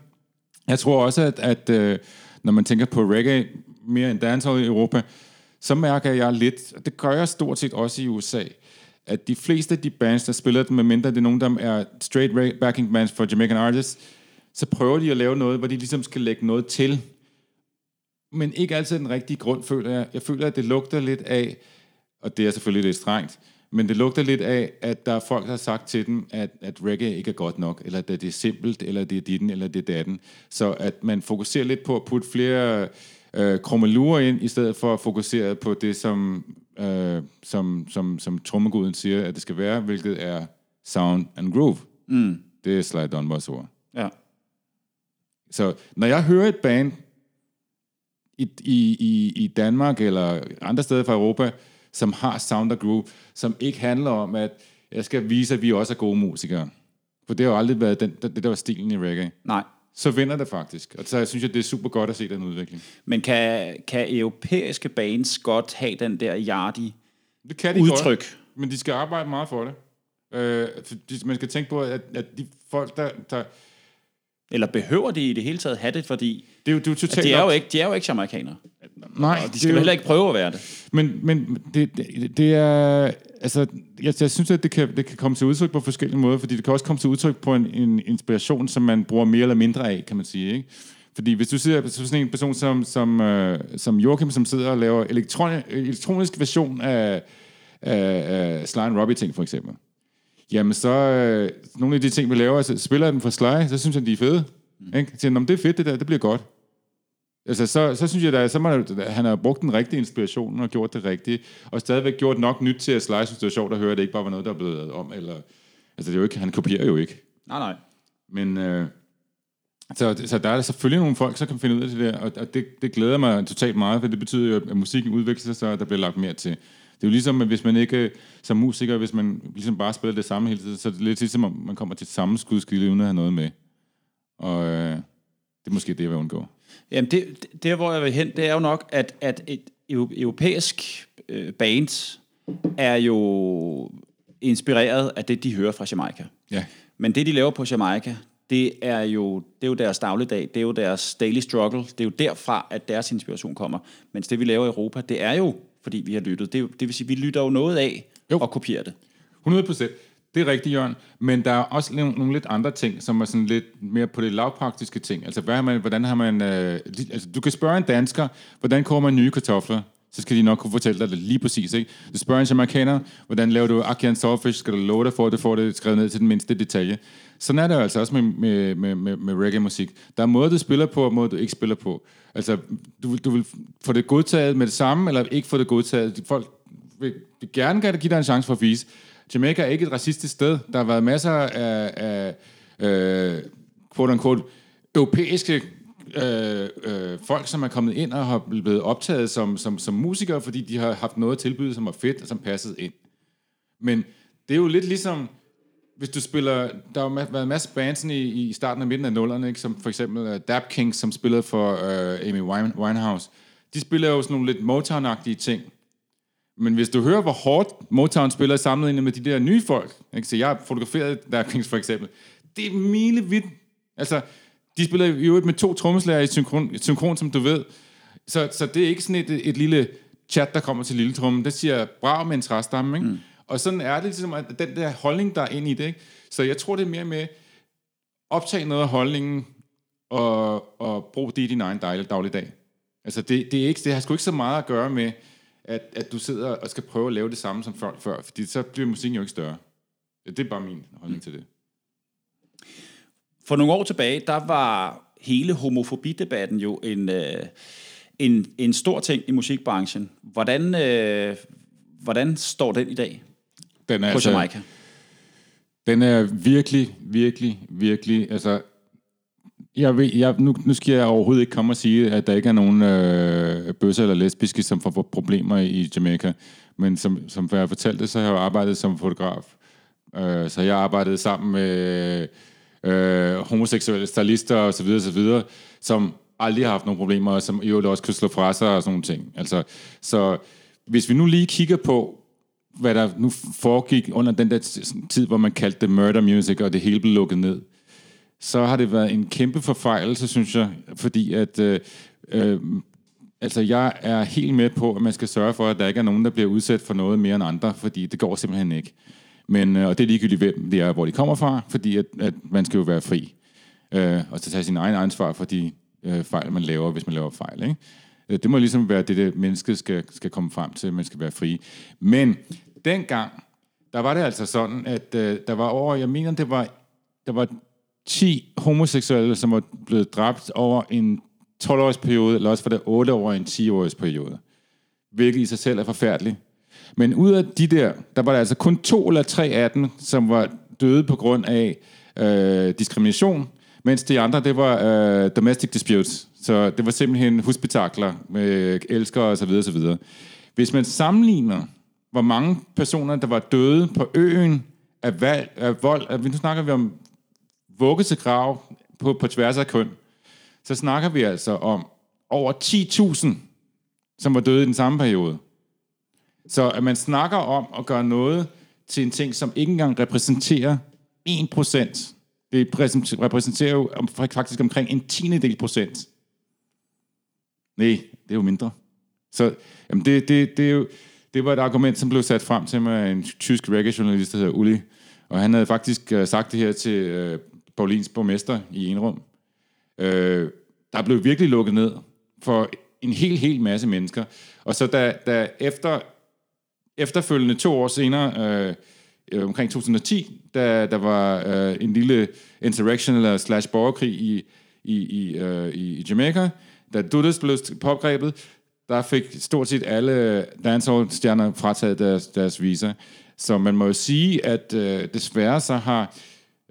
Jeg tror også, at, at øh, når man tænker på reggae mere end dancehall i Europa, så mærker jeg lidt, og det gør jeg stort set også i USA, at de fleste af de bands, der spiller dem, medmindre det er nogen, der er straight backing bands for Jamaican artists, så prøver de at lave noget, hvor de ligesom skal lægge noget til. Men ikke altid den rigtige grund, føler jeg. Jeg føler, at det lugter lidt af, og det er selvfølgelig lidt strengt, men det lugter lidt af, at der er folk, der har sagt til dem, at, at reggae ikke er godt nok, eller at det er simpelt, eller det er ditten, eller det er datten. Så at man fokuserer lidt på at putte flere øh, krummelurer ind, i stedet for at fokusere på det, som, øh, som, som, som trommeguden siger, at det skal være, hvilket er sound and groove. Mm. Det er Sly Dunbars ord. Ja. Så når jeg hører et band i, i, i, i Danmark eller andre steder fra Europa, som har sound and groove, som ikke handler om, at jeg skal vise, at vi også er gode musikere. For det har jo aldrig været den, det, der var stilen i reggae. Nej. Så vinder det faktisk. Og så jeg synes jeg, det er super godt at se den udvikling. Men kan, kan europæiske bands godt have den der yardi Det kan de udtryk? Godt, men de skal arbejde meget for det. Øh, man skal tænke på, at, at de folk, der, der... Eller behøver de i det hele taget have det, fordi Det er jo, det er jo totalt de er jo ikke, de er jo ikke jamaikanere. Nej, Og de skal jo heller ikke prøve at være det. Men, men det, det, det er... Altså, jeg, jeg synes, at det kan, det kan komme til udtryk på forskellige måder, fordi det kan også komme til udtryk på en, en inspiration, som man bruger mere eller mindre af, kan man sige. Ikke? Fordi hvis du ser så sådan en person som, som, øh, som Joachim, som sidder og laver elektron, elektronisk version af, af, af Sly Robbie ting, for eksempel. Jamen så, øh, nogle af de ting, vi laver, så spiller jeg dem for Sly, så synes jeg, de er fede. Ikke? Så siger, "Nå, men det er fedt det der, det bliver godt. Altså, så, så synes jeg, at så der- han har brugt den rigtige inspiration og gjort det rigtige, og stadigvæk gjort nok nyt til, at Sly synes, det var sjovt at høre, at det ikke bare var noget, der er blevet lavet om. Eller, altså, det er jo ikke, han kopierer jo ikke. Nej, nej. Men øh, så, så der er der selvfølgelig nogle folk, der kan finde ud af det der, og, og det, det glæder mig totalt meget, for det betyder jo, at musikken udvikler sig, så der bliver lagt mere til. Det er jo ligesom, at hvis man ikke som musiker, hvis man ligesom bare spiller det samme hele tiden, så er det lidt ligesom, om man kommer til et samme skudskilde, uden at have noget med. Og øh, det er måske det, jeg vil undgå. Jamen, det, det- der hvor jeg vil hen, det er jo nok, at, at et eu- europæisk øh, band er jo inspireret af det, de hører fra Jamaica. Ja. Men det, de laver på Jamaica, det er jo, det er jo deres dagligdag, det er jo deres daily struggle, det er jo derfra, at deres inspiration kommer. Mens det, vi laver i Europa, det er jo, fordi vi har lyttet. Det, det vil sige, vi lytter jo noget af Jo. og kopierer det. 100 procent. Det er rigtigt, Jørgen. Men der er også nogle, lidt andre ting, som er sådan lidt mere på det lavpraktiske ting. Altså, hvad har man, hvordan har man... Øh, altså, du kan spørge en dansker, hvordan kommer man nye kartofler? Så skal de nok kunne fortælle dig det lige præcis, ikke? Du spørger en amerikaner, hvordan laver du Akian Sawfish, Skal du love dig for, at du får det skrevet ned til den mindste detalje? Sådan er det jo altså også med, med, med, med, med reggae-musik. Der er måder, du spiller på, og måder, du ikke spiller på. Altså, du, vil- du vil få det godtaget med det samme, eller ikke få det godtaget. Folk vil vil gerne gerne give dig en chance for at vise. Jamaica er ikke et racistisk sted. Der har været masser af, af øh, quote unquote, europæiske øh, øh, folk, som er kommet ind og har blevet optaget som, som, som musikere, fordi de har haft noget at tilbyde, som var fedt og som passede ind. Men det er jo lidt ligesom, hvis du spiller, der har jo været en masse bands i, i starten og midten af nullerne, ikke? som for eksempel uh, Dap Kings, som spillede for uh, Amy Winehouse. De spiller jo sådan nogle lidt motown ting. Men hvis du hører, hvor hårdt Motown spiller sammenlignet med de der nye folk, ikke? så jeg har fotograferet Dap Kings for eksempel, det er milevidt. Altså, de spiller i øvrigt med to trommeslager i synkron, synkron, som du ved. Så, så det er ikke sådan et, et lille chat, der kommer til lille trommen. Det siger brav med en træstamme, ikke? Mm. Og sådan er det ligesom, at den der holdning, der er ind i det, ikke? Så jeg tror, det er mere med optage noget af holdningen, og, og brug det i din egen dagligdag. Altså, det, det, er ikke, det har sgu ikke så meget at gøre med, at, at du sidder og skal prøve at lave det samme som folk før, fordi så bliver musikken jo ikke større. Det er bare min holdning til det. For nogle år tilbage, der var hele homofobidebatten jo en, øh, en, en stor ting i musikbranchen. Hvordan, øh, hvordan står den i dag Den er, på Jamaica? Den er virkelig, virkelig, virkelig, altså, jeg ved, jeg, nu, nu skal jeg overhovedet ikke komme og sige, at der ikke er nogen øh, bøsser eller lesbiske, som får, problemer i Jamaica. Men som, som jeg fortalte, så har jeg arbejdet som fotograf. Øh, så jeg har arbejdet sammen med øh, øh, homoseksuelle stylister og så videre, så videre, som aldrig har haft nogen problemer, og som i øvrigt også kan slå fra sig og sådan nogle ting. Altså, så hvis vi nu lige kigger på, hvad der nu foregik under den der tid, hvor man kaldte det murder music, og det hele blev lukket ned, så har det været en kæmpe forfejlelse, synes jeg, fordi at, øh, øh, altså, jeg er helt med på, at man skal sørge for, at der ikke er nogen, der bliver udsat for noget mere end andre, fordi det går simpelthen ikke. Men, øh, og det er ligegyldigt, hvem det er, hvor de kommer fra, fordi at, at man skal jo være fri. Øh, og så tage sin egen ansvar for de øh, fejl, man laver, hvis man laver fejl. Ikke? Øh, det må ligesom være det, det mennesket skal, skal komme frem til, at man skal være fri. Men dengang, der var det altså sådan, at øh, der var over, jeg mener, det var, der var 10 homoseksuelle, som var blevet dræbt over en 12-års periode, eller også var det 8 over en 10-års periode. Hvilket i sig selv er forfærdeligt. Men ud af de der, der var der altså kun to eller tre af dem, som var døde på grund af øh, diskrimination, mens de andre, det var øh, domestic disputes. Så det var simpelthen husbetakler med elskere osv. osv. Hvis man sammenligner, hvor mange personer, der var døde på øen af, valg, af vold, at nu snakker vi om vugge til grav på, på tværs af køn, så snakker vi altså om over 10.000, som var døde i den samme periode. Så at man snakker om at gøre noget til en ting, som ikke engang repræsenterer 1%, det repræsenterer jo faktisk omkring en tiende del procent. Nej, det er jo mindre. Så jamen det, det, det, er jo, det var et argument, som blev sat frem til mig af en tysk reggae-journalist, der hedder Uli. Og han havde faktisk øh, sagt det her til øh, Paulins borgmester i en rum. Uh, øh, der blev virkelig lukket ned for en hel, hel masse mennesker. Og så da, da efter, efterfølgende to år senere, uh, øh, omkring 2010, da der var øh, en lille insurrection eller slash borgerkrig i, i, i, øh, i Jamaica. Da Dudas blev pågrebet, der fik stort set alle dancehall-stjerner frataget deres, deres visa. Så man må jo sige, at øh, desværre så har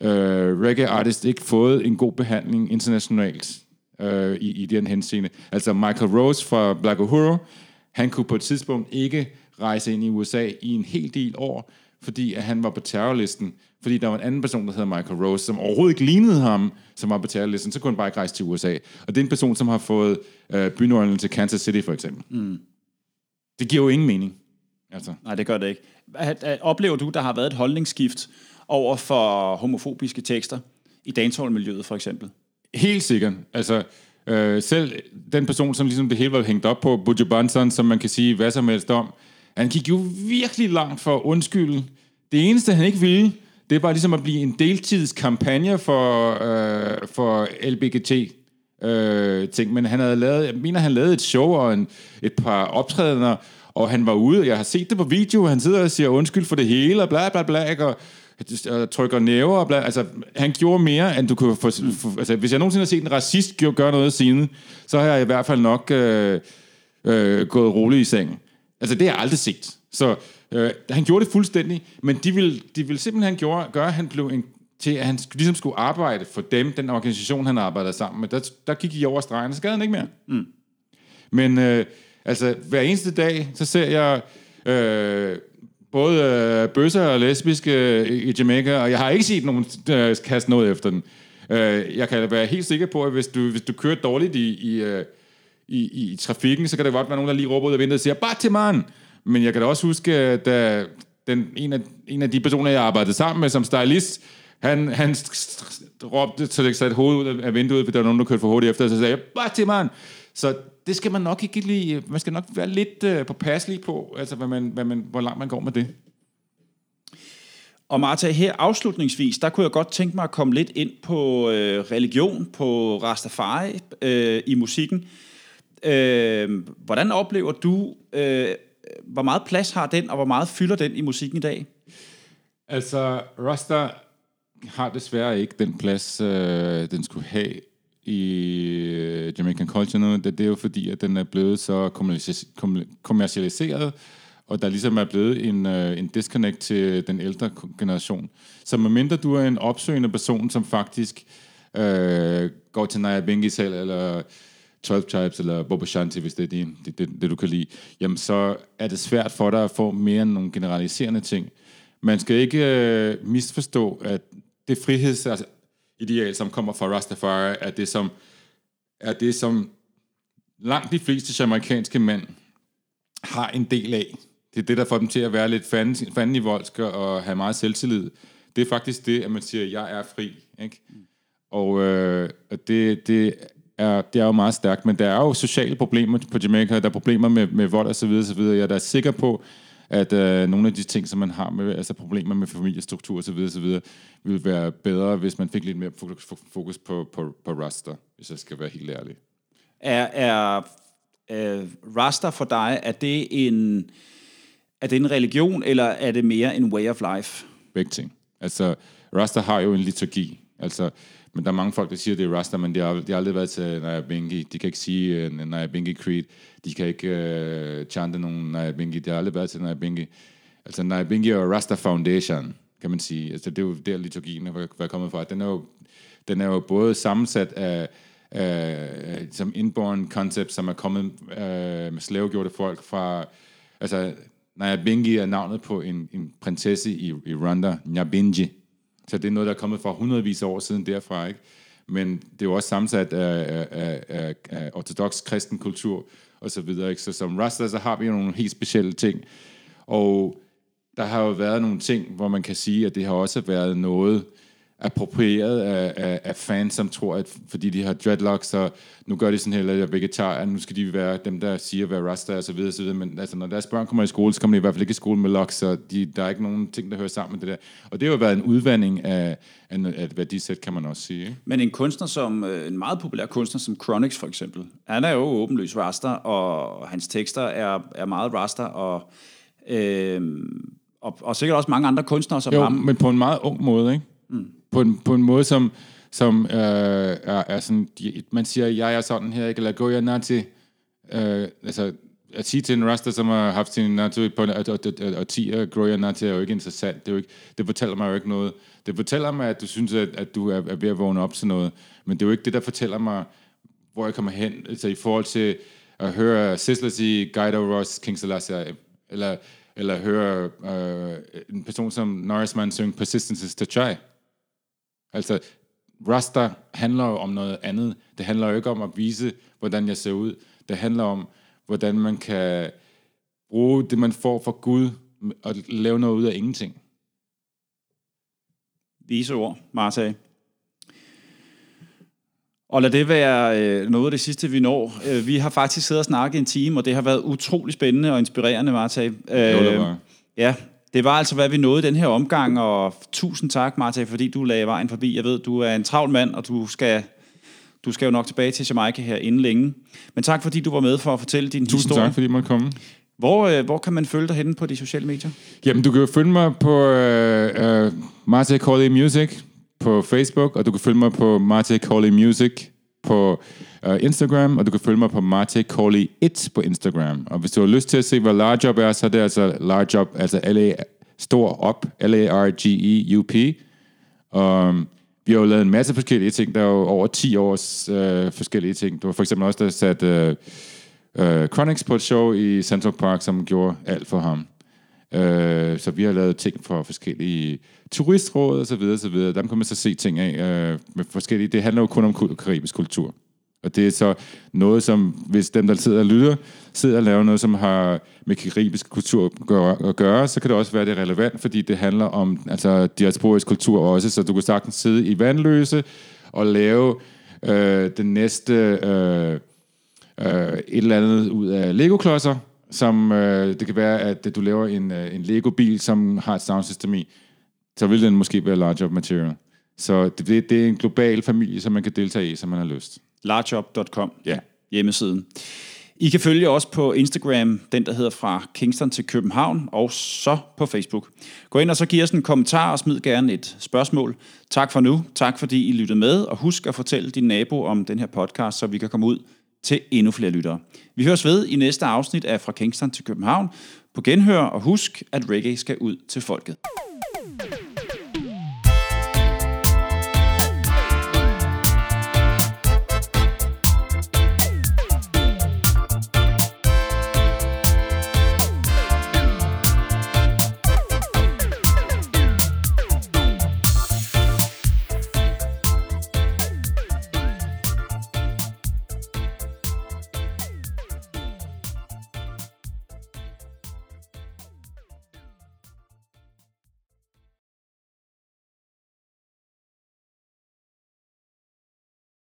øh, reggae artist ikke fået en god behandling internationalt øh, i, i den henseende. Altså Michael Rose fra Black Uhuru, han kunne på et tidspunkt ikke rejse ind i USA i en hel del år, fordi at han var på terrorlisten, fordi der var en anden person, der hedder Michael Rose, som overhovedet ikke lignede ham, som var på terrorlisten, så kunne han bare ikke rejse til USA. Og det er en person, som har fået øh, bynøglen til Kansas City, for eksempel. Mm. Det giver jo ingen mening. Altså. Nej, det gør det ikke. Oplever du, der har været et holdningsskift over for homofobiske tekster i dancehall-miljøet, for eksempel? Helt sikkert. Altså, øh, selv den person, som ligesom det hele var hængt op på, Buju Banton, som man kan sige hvad som helst om, han gik jo virkelig langt for at undskylde. Det eneste, han ikke ville, det var ligesom at blive en deltidskampagne for, øh, for LBGT. Øh, ting. Men han havde lavet, jeg mener, han lavede et show og en, et par optrædener, og han var ude, jeg har set det på video, han sidder og siger undskyld for det hele, og bla bla bla, og, og trykker næver, og bla, altså, han gjorde mere, end du kunne få, for, altså, hvis jeg nogensinde har set en racist gøre noget siden, så har jeg i hvert fald nok øh, øh, gået roligt i sengen. Altså, det har jeg aldrig set. Så øh, han gjorde det fuldstændig, men de ville, de ville simpelthen gjorde, gøre, at han blev en, til, at han ligesom skulle arbejde for dem, den organisation, han arbejdede sammen med. Der, der gik I over stregen, så gad han ikke mere. Mm. Men øh, altså, hver eneste dag, så ser jeg øh, både øh, bøsser og lesbiske øh, i Jamaica, og jeg har ikke set nogen øh, kaste noget efter den. Øh, jeg kan være helt sikker på, at hvis du, hvis du kører dårligt i, i øh, i, i trafikken, så kan det godt være nogen, der lige råber ud af vinduet og siger, Batman! Men jeg kan da også huske, at da den, en, af, en af de personer, jeg arbejdede sammen med som stylist, han, han råbte, så det satte hovedet ud af vinduet, fordi der var nogen, der kørte for hurtigt efter, og så sagde jeg, Batman! Så det skal man nok ikke lige, man skal nok være lidt uh, påpasselig på, altså hvad man, hvad man, hvor langt man går med det. Og Martha, her afslutningsvis, der kunne jeg godt tænke mig at komme lidt ind på øh, religion, på Rastafari øh, i musikken. Øh, hvordan oplever du, øh, hvor meget plads har den, og hvor meget fylder den i musikken i dag? Altså, Rasta har desværre ikke den plads, øh, den skulle have i øh, Jamaican culture nu. Det, det er jo fordi, at den er blevet så kommercialiseret, og der ligesom er blevet en, øh, en disconnect til den ældre generation. Så medmindre du er en opsøgende person, som faktisk øh, går til Naya Bengis eller 12 Tribes eller Bobo Shanti, hvis det er det, det, det, det, du kan lide, jamen så er det svært for dig at få mere end nogle generaliserende ting. Man skal ikke øh, misforstå, at det friheds altså, ideal, som kommer fra Rastafari, er det, som, er det, som langt de fleste amerikanske mænd har en del af. Det er det, der får dem til at være lidt fanden, fanden i voldske og have meget selvtillid. Det er faktisk det, at man siger, jeg er fri. Ikke? Og øh, det, det er, det er jo meget stærkt, men der er jo sociale problemer på Jamaica, der er problemer med, med vold og så videre, så videre. Jeg er da sikker på, at øh, nogle af de ting, som man har med, altså problemer med familiestruktur og så videre, så videre, vil være bedre, hvis man fik lidt mere fokus, på, på, på raster, hvis jeg skal være helt ærlig. Er, er, er raster for dig, er det en er det en religion, eller er det mere en way of life? Begge ting. Altså, Rasta har jo en liturgi. Altså, men der er mange folk, der siger, at det er Rasta, men de har, de har aldrig været til Nayabingi. De kan ikke sige uh, Nayabingi Creed. De kan ikke uh, chante nogen Nayabingi. De har aldrig været til Nayabingi. Altså, Nayabingi og Rasta Foundation, kan man sige. Altså, det er jo der, liturgien er, er kommet fra. Den er jo, den er jo både sammensat af, uh, som inborn concept, som er kommet uh, med slavegjorte folk fra... Altså, Nyabingi er navnet på en, en prinsesse i, i Rwanda, Nyabingi. Så det er noget, der er kommet fra hundredvis af år siden derfra, ikke? Men det er jo også sammensat af, af, af, af ortodox kristen kultur og så videre, ikke? Så som Rasta, så har vi jo nogle helt specielle ting. Og der har jo været nogle ting, hvor man kan sige, at det har også været noget, approprieret af, af, af fans, som tror, at fordi de har dreadlocks, så nu gør de sådan heller vegetar, at nu skal de være dem, der siger, hvad rasta og så videre, så videre. Men altså, når deres børn kommer i skole, så kommer de i hvert fald ikke i skole med locks, så de, der er ikke nogen ting, der hører sammen med det der. Og det har jo været en udvandring af, af, af et værdisæt, kan man også sige. Ikke? Men en kunstner som, øh, en meget populær kunstner som Chronix for eksempel, han er jo åbenløs raster, og hans tekster er, er meget raster, og øh, og, og sikkert også mange andre kunstnere som jo, ham. men på en meget ung måde, ikke? Mm på en, på en måde, som, som øh, er, er sådan, de, man siger, jeg er sådan her, ikke? eller går jeg nati. Øh, altså, at sige til en raster, som har haft sin natur på at 10 gå jeg nati, er jo ikke interessant. Det, er jo ikke, det fortæller mig jo ikke noget. Det fortæller mig, at du synes, at, at du er, er ved at vågne op til noget. Men det er jo ikke det, der fortæller mig, hvor jeg kommer hen. Altså i forhold til at høre Sizzler sige Guido Ross, King Selassie, eller, eller høre øh, en person som Norrisman synge Persistences to Chai. Altså, Rasta handler jo om noget andet. Det handler jo ikke om at vise, hvordan jeg ser ud. Det handler om, hvordan man kan bruge det, man får fra Gud, og lave noget ud af ingenting. Vise ord, Marta. Og lad det være øh, noget af det sidste, vi når. Øh, vi har faktisk siddet og snakket en time, og det har været utrolig spændende og inspirerende, Marta. Øh, jo, det var. Ja, det var altså, hvad vi nåede den her omgang, og tusind tak, Marta, fordi du lagde vejen forbi. Jeg ved, du er en travl mand, og du skal, du skal jo nok tilbage til Jamaica her inden længe. Men tak, fordi du var med for at fortælle din tusind historie. Tusind tak, fordi du måtte komme. Hvor, øh, hvor kan man følge dig henne på de sociale medier? Jamen, du kan jo følge mig på øh, øh, Marta Corley Music på Facebook, og du kan følge mig på Marta Corley Music på uh, Instagram, og du kan følge mig på Marte Corley 1 på Instagram. Og hvis du har lyst til at se, hvad large er, så er det altså large job, altså L-A, stor op, L-A-R-G-E-U-P. Um, vi har jo lavet en masse forskellige ting. Der er jo over 10 års uh, forskellige ting. Du var for eksempel også, der sat øh, uh, uh, Chronix på et show i Central Park, som gjorde alt for ham. Uh, så vi har lavet ting for forskellige turistråd og så videre, så videre. Dem kan man så se ting af uh, med forskellige. Det handler jo kun om karibisk kultur. Og det er så noget, som hvis dem, der sidder og lytter, sidder og laver noget, som har med karibisk kultur at gøre, så kan det også være det relevant, fordi det handler om altså, diasporisk kultur også, så du kan sagtens sidde i vandløse og lave øh, den næste øh, øh, et eller andet ud af Lego-klodser, som øh, det kan være, at du laver en, øh, en Lego-bil, som har et soundsystem i, så vil den måske være large up material. Så det, det er en global familie, som man kan deltage i, som man har lyst largejob.com, ja. hjemmesiden. I kan følge os på Instagram, den der hedder fra Kingston til København, og så på Facebook. Gå ind og så giv os en kommentar og smid gerne et spørgsmål. Tak for nu. Tak fordi I lyttede med, og husk at fortælle din nabo om den her podcast, så vi kan komme ud til endnu flere lyttere. Vi høres ved i næste afsnit af Fra Kingston til København. På genhør, og husk, at reggae skal ud til folket.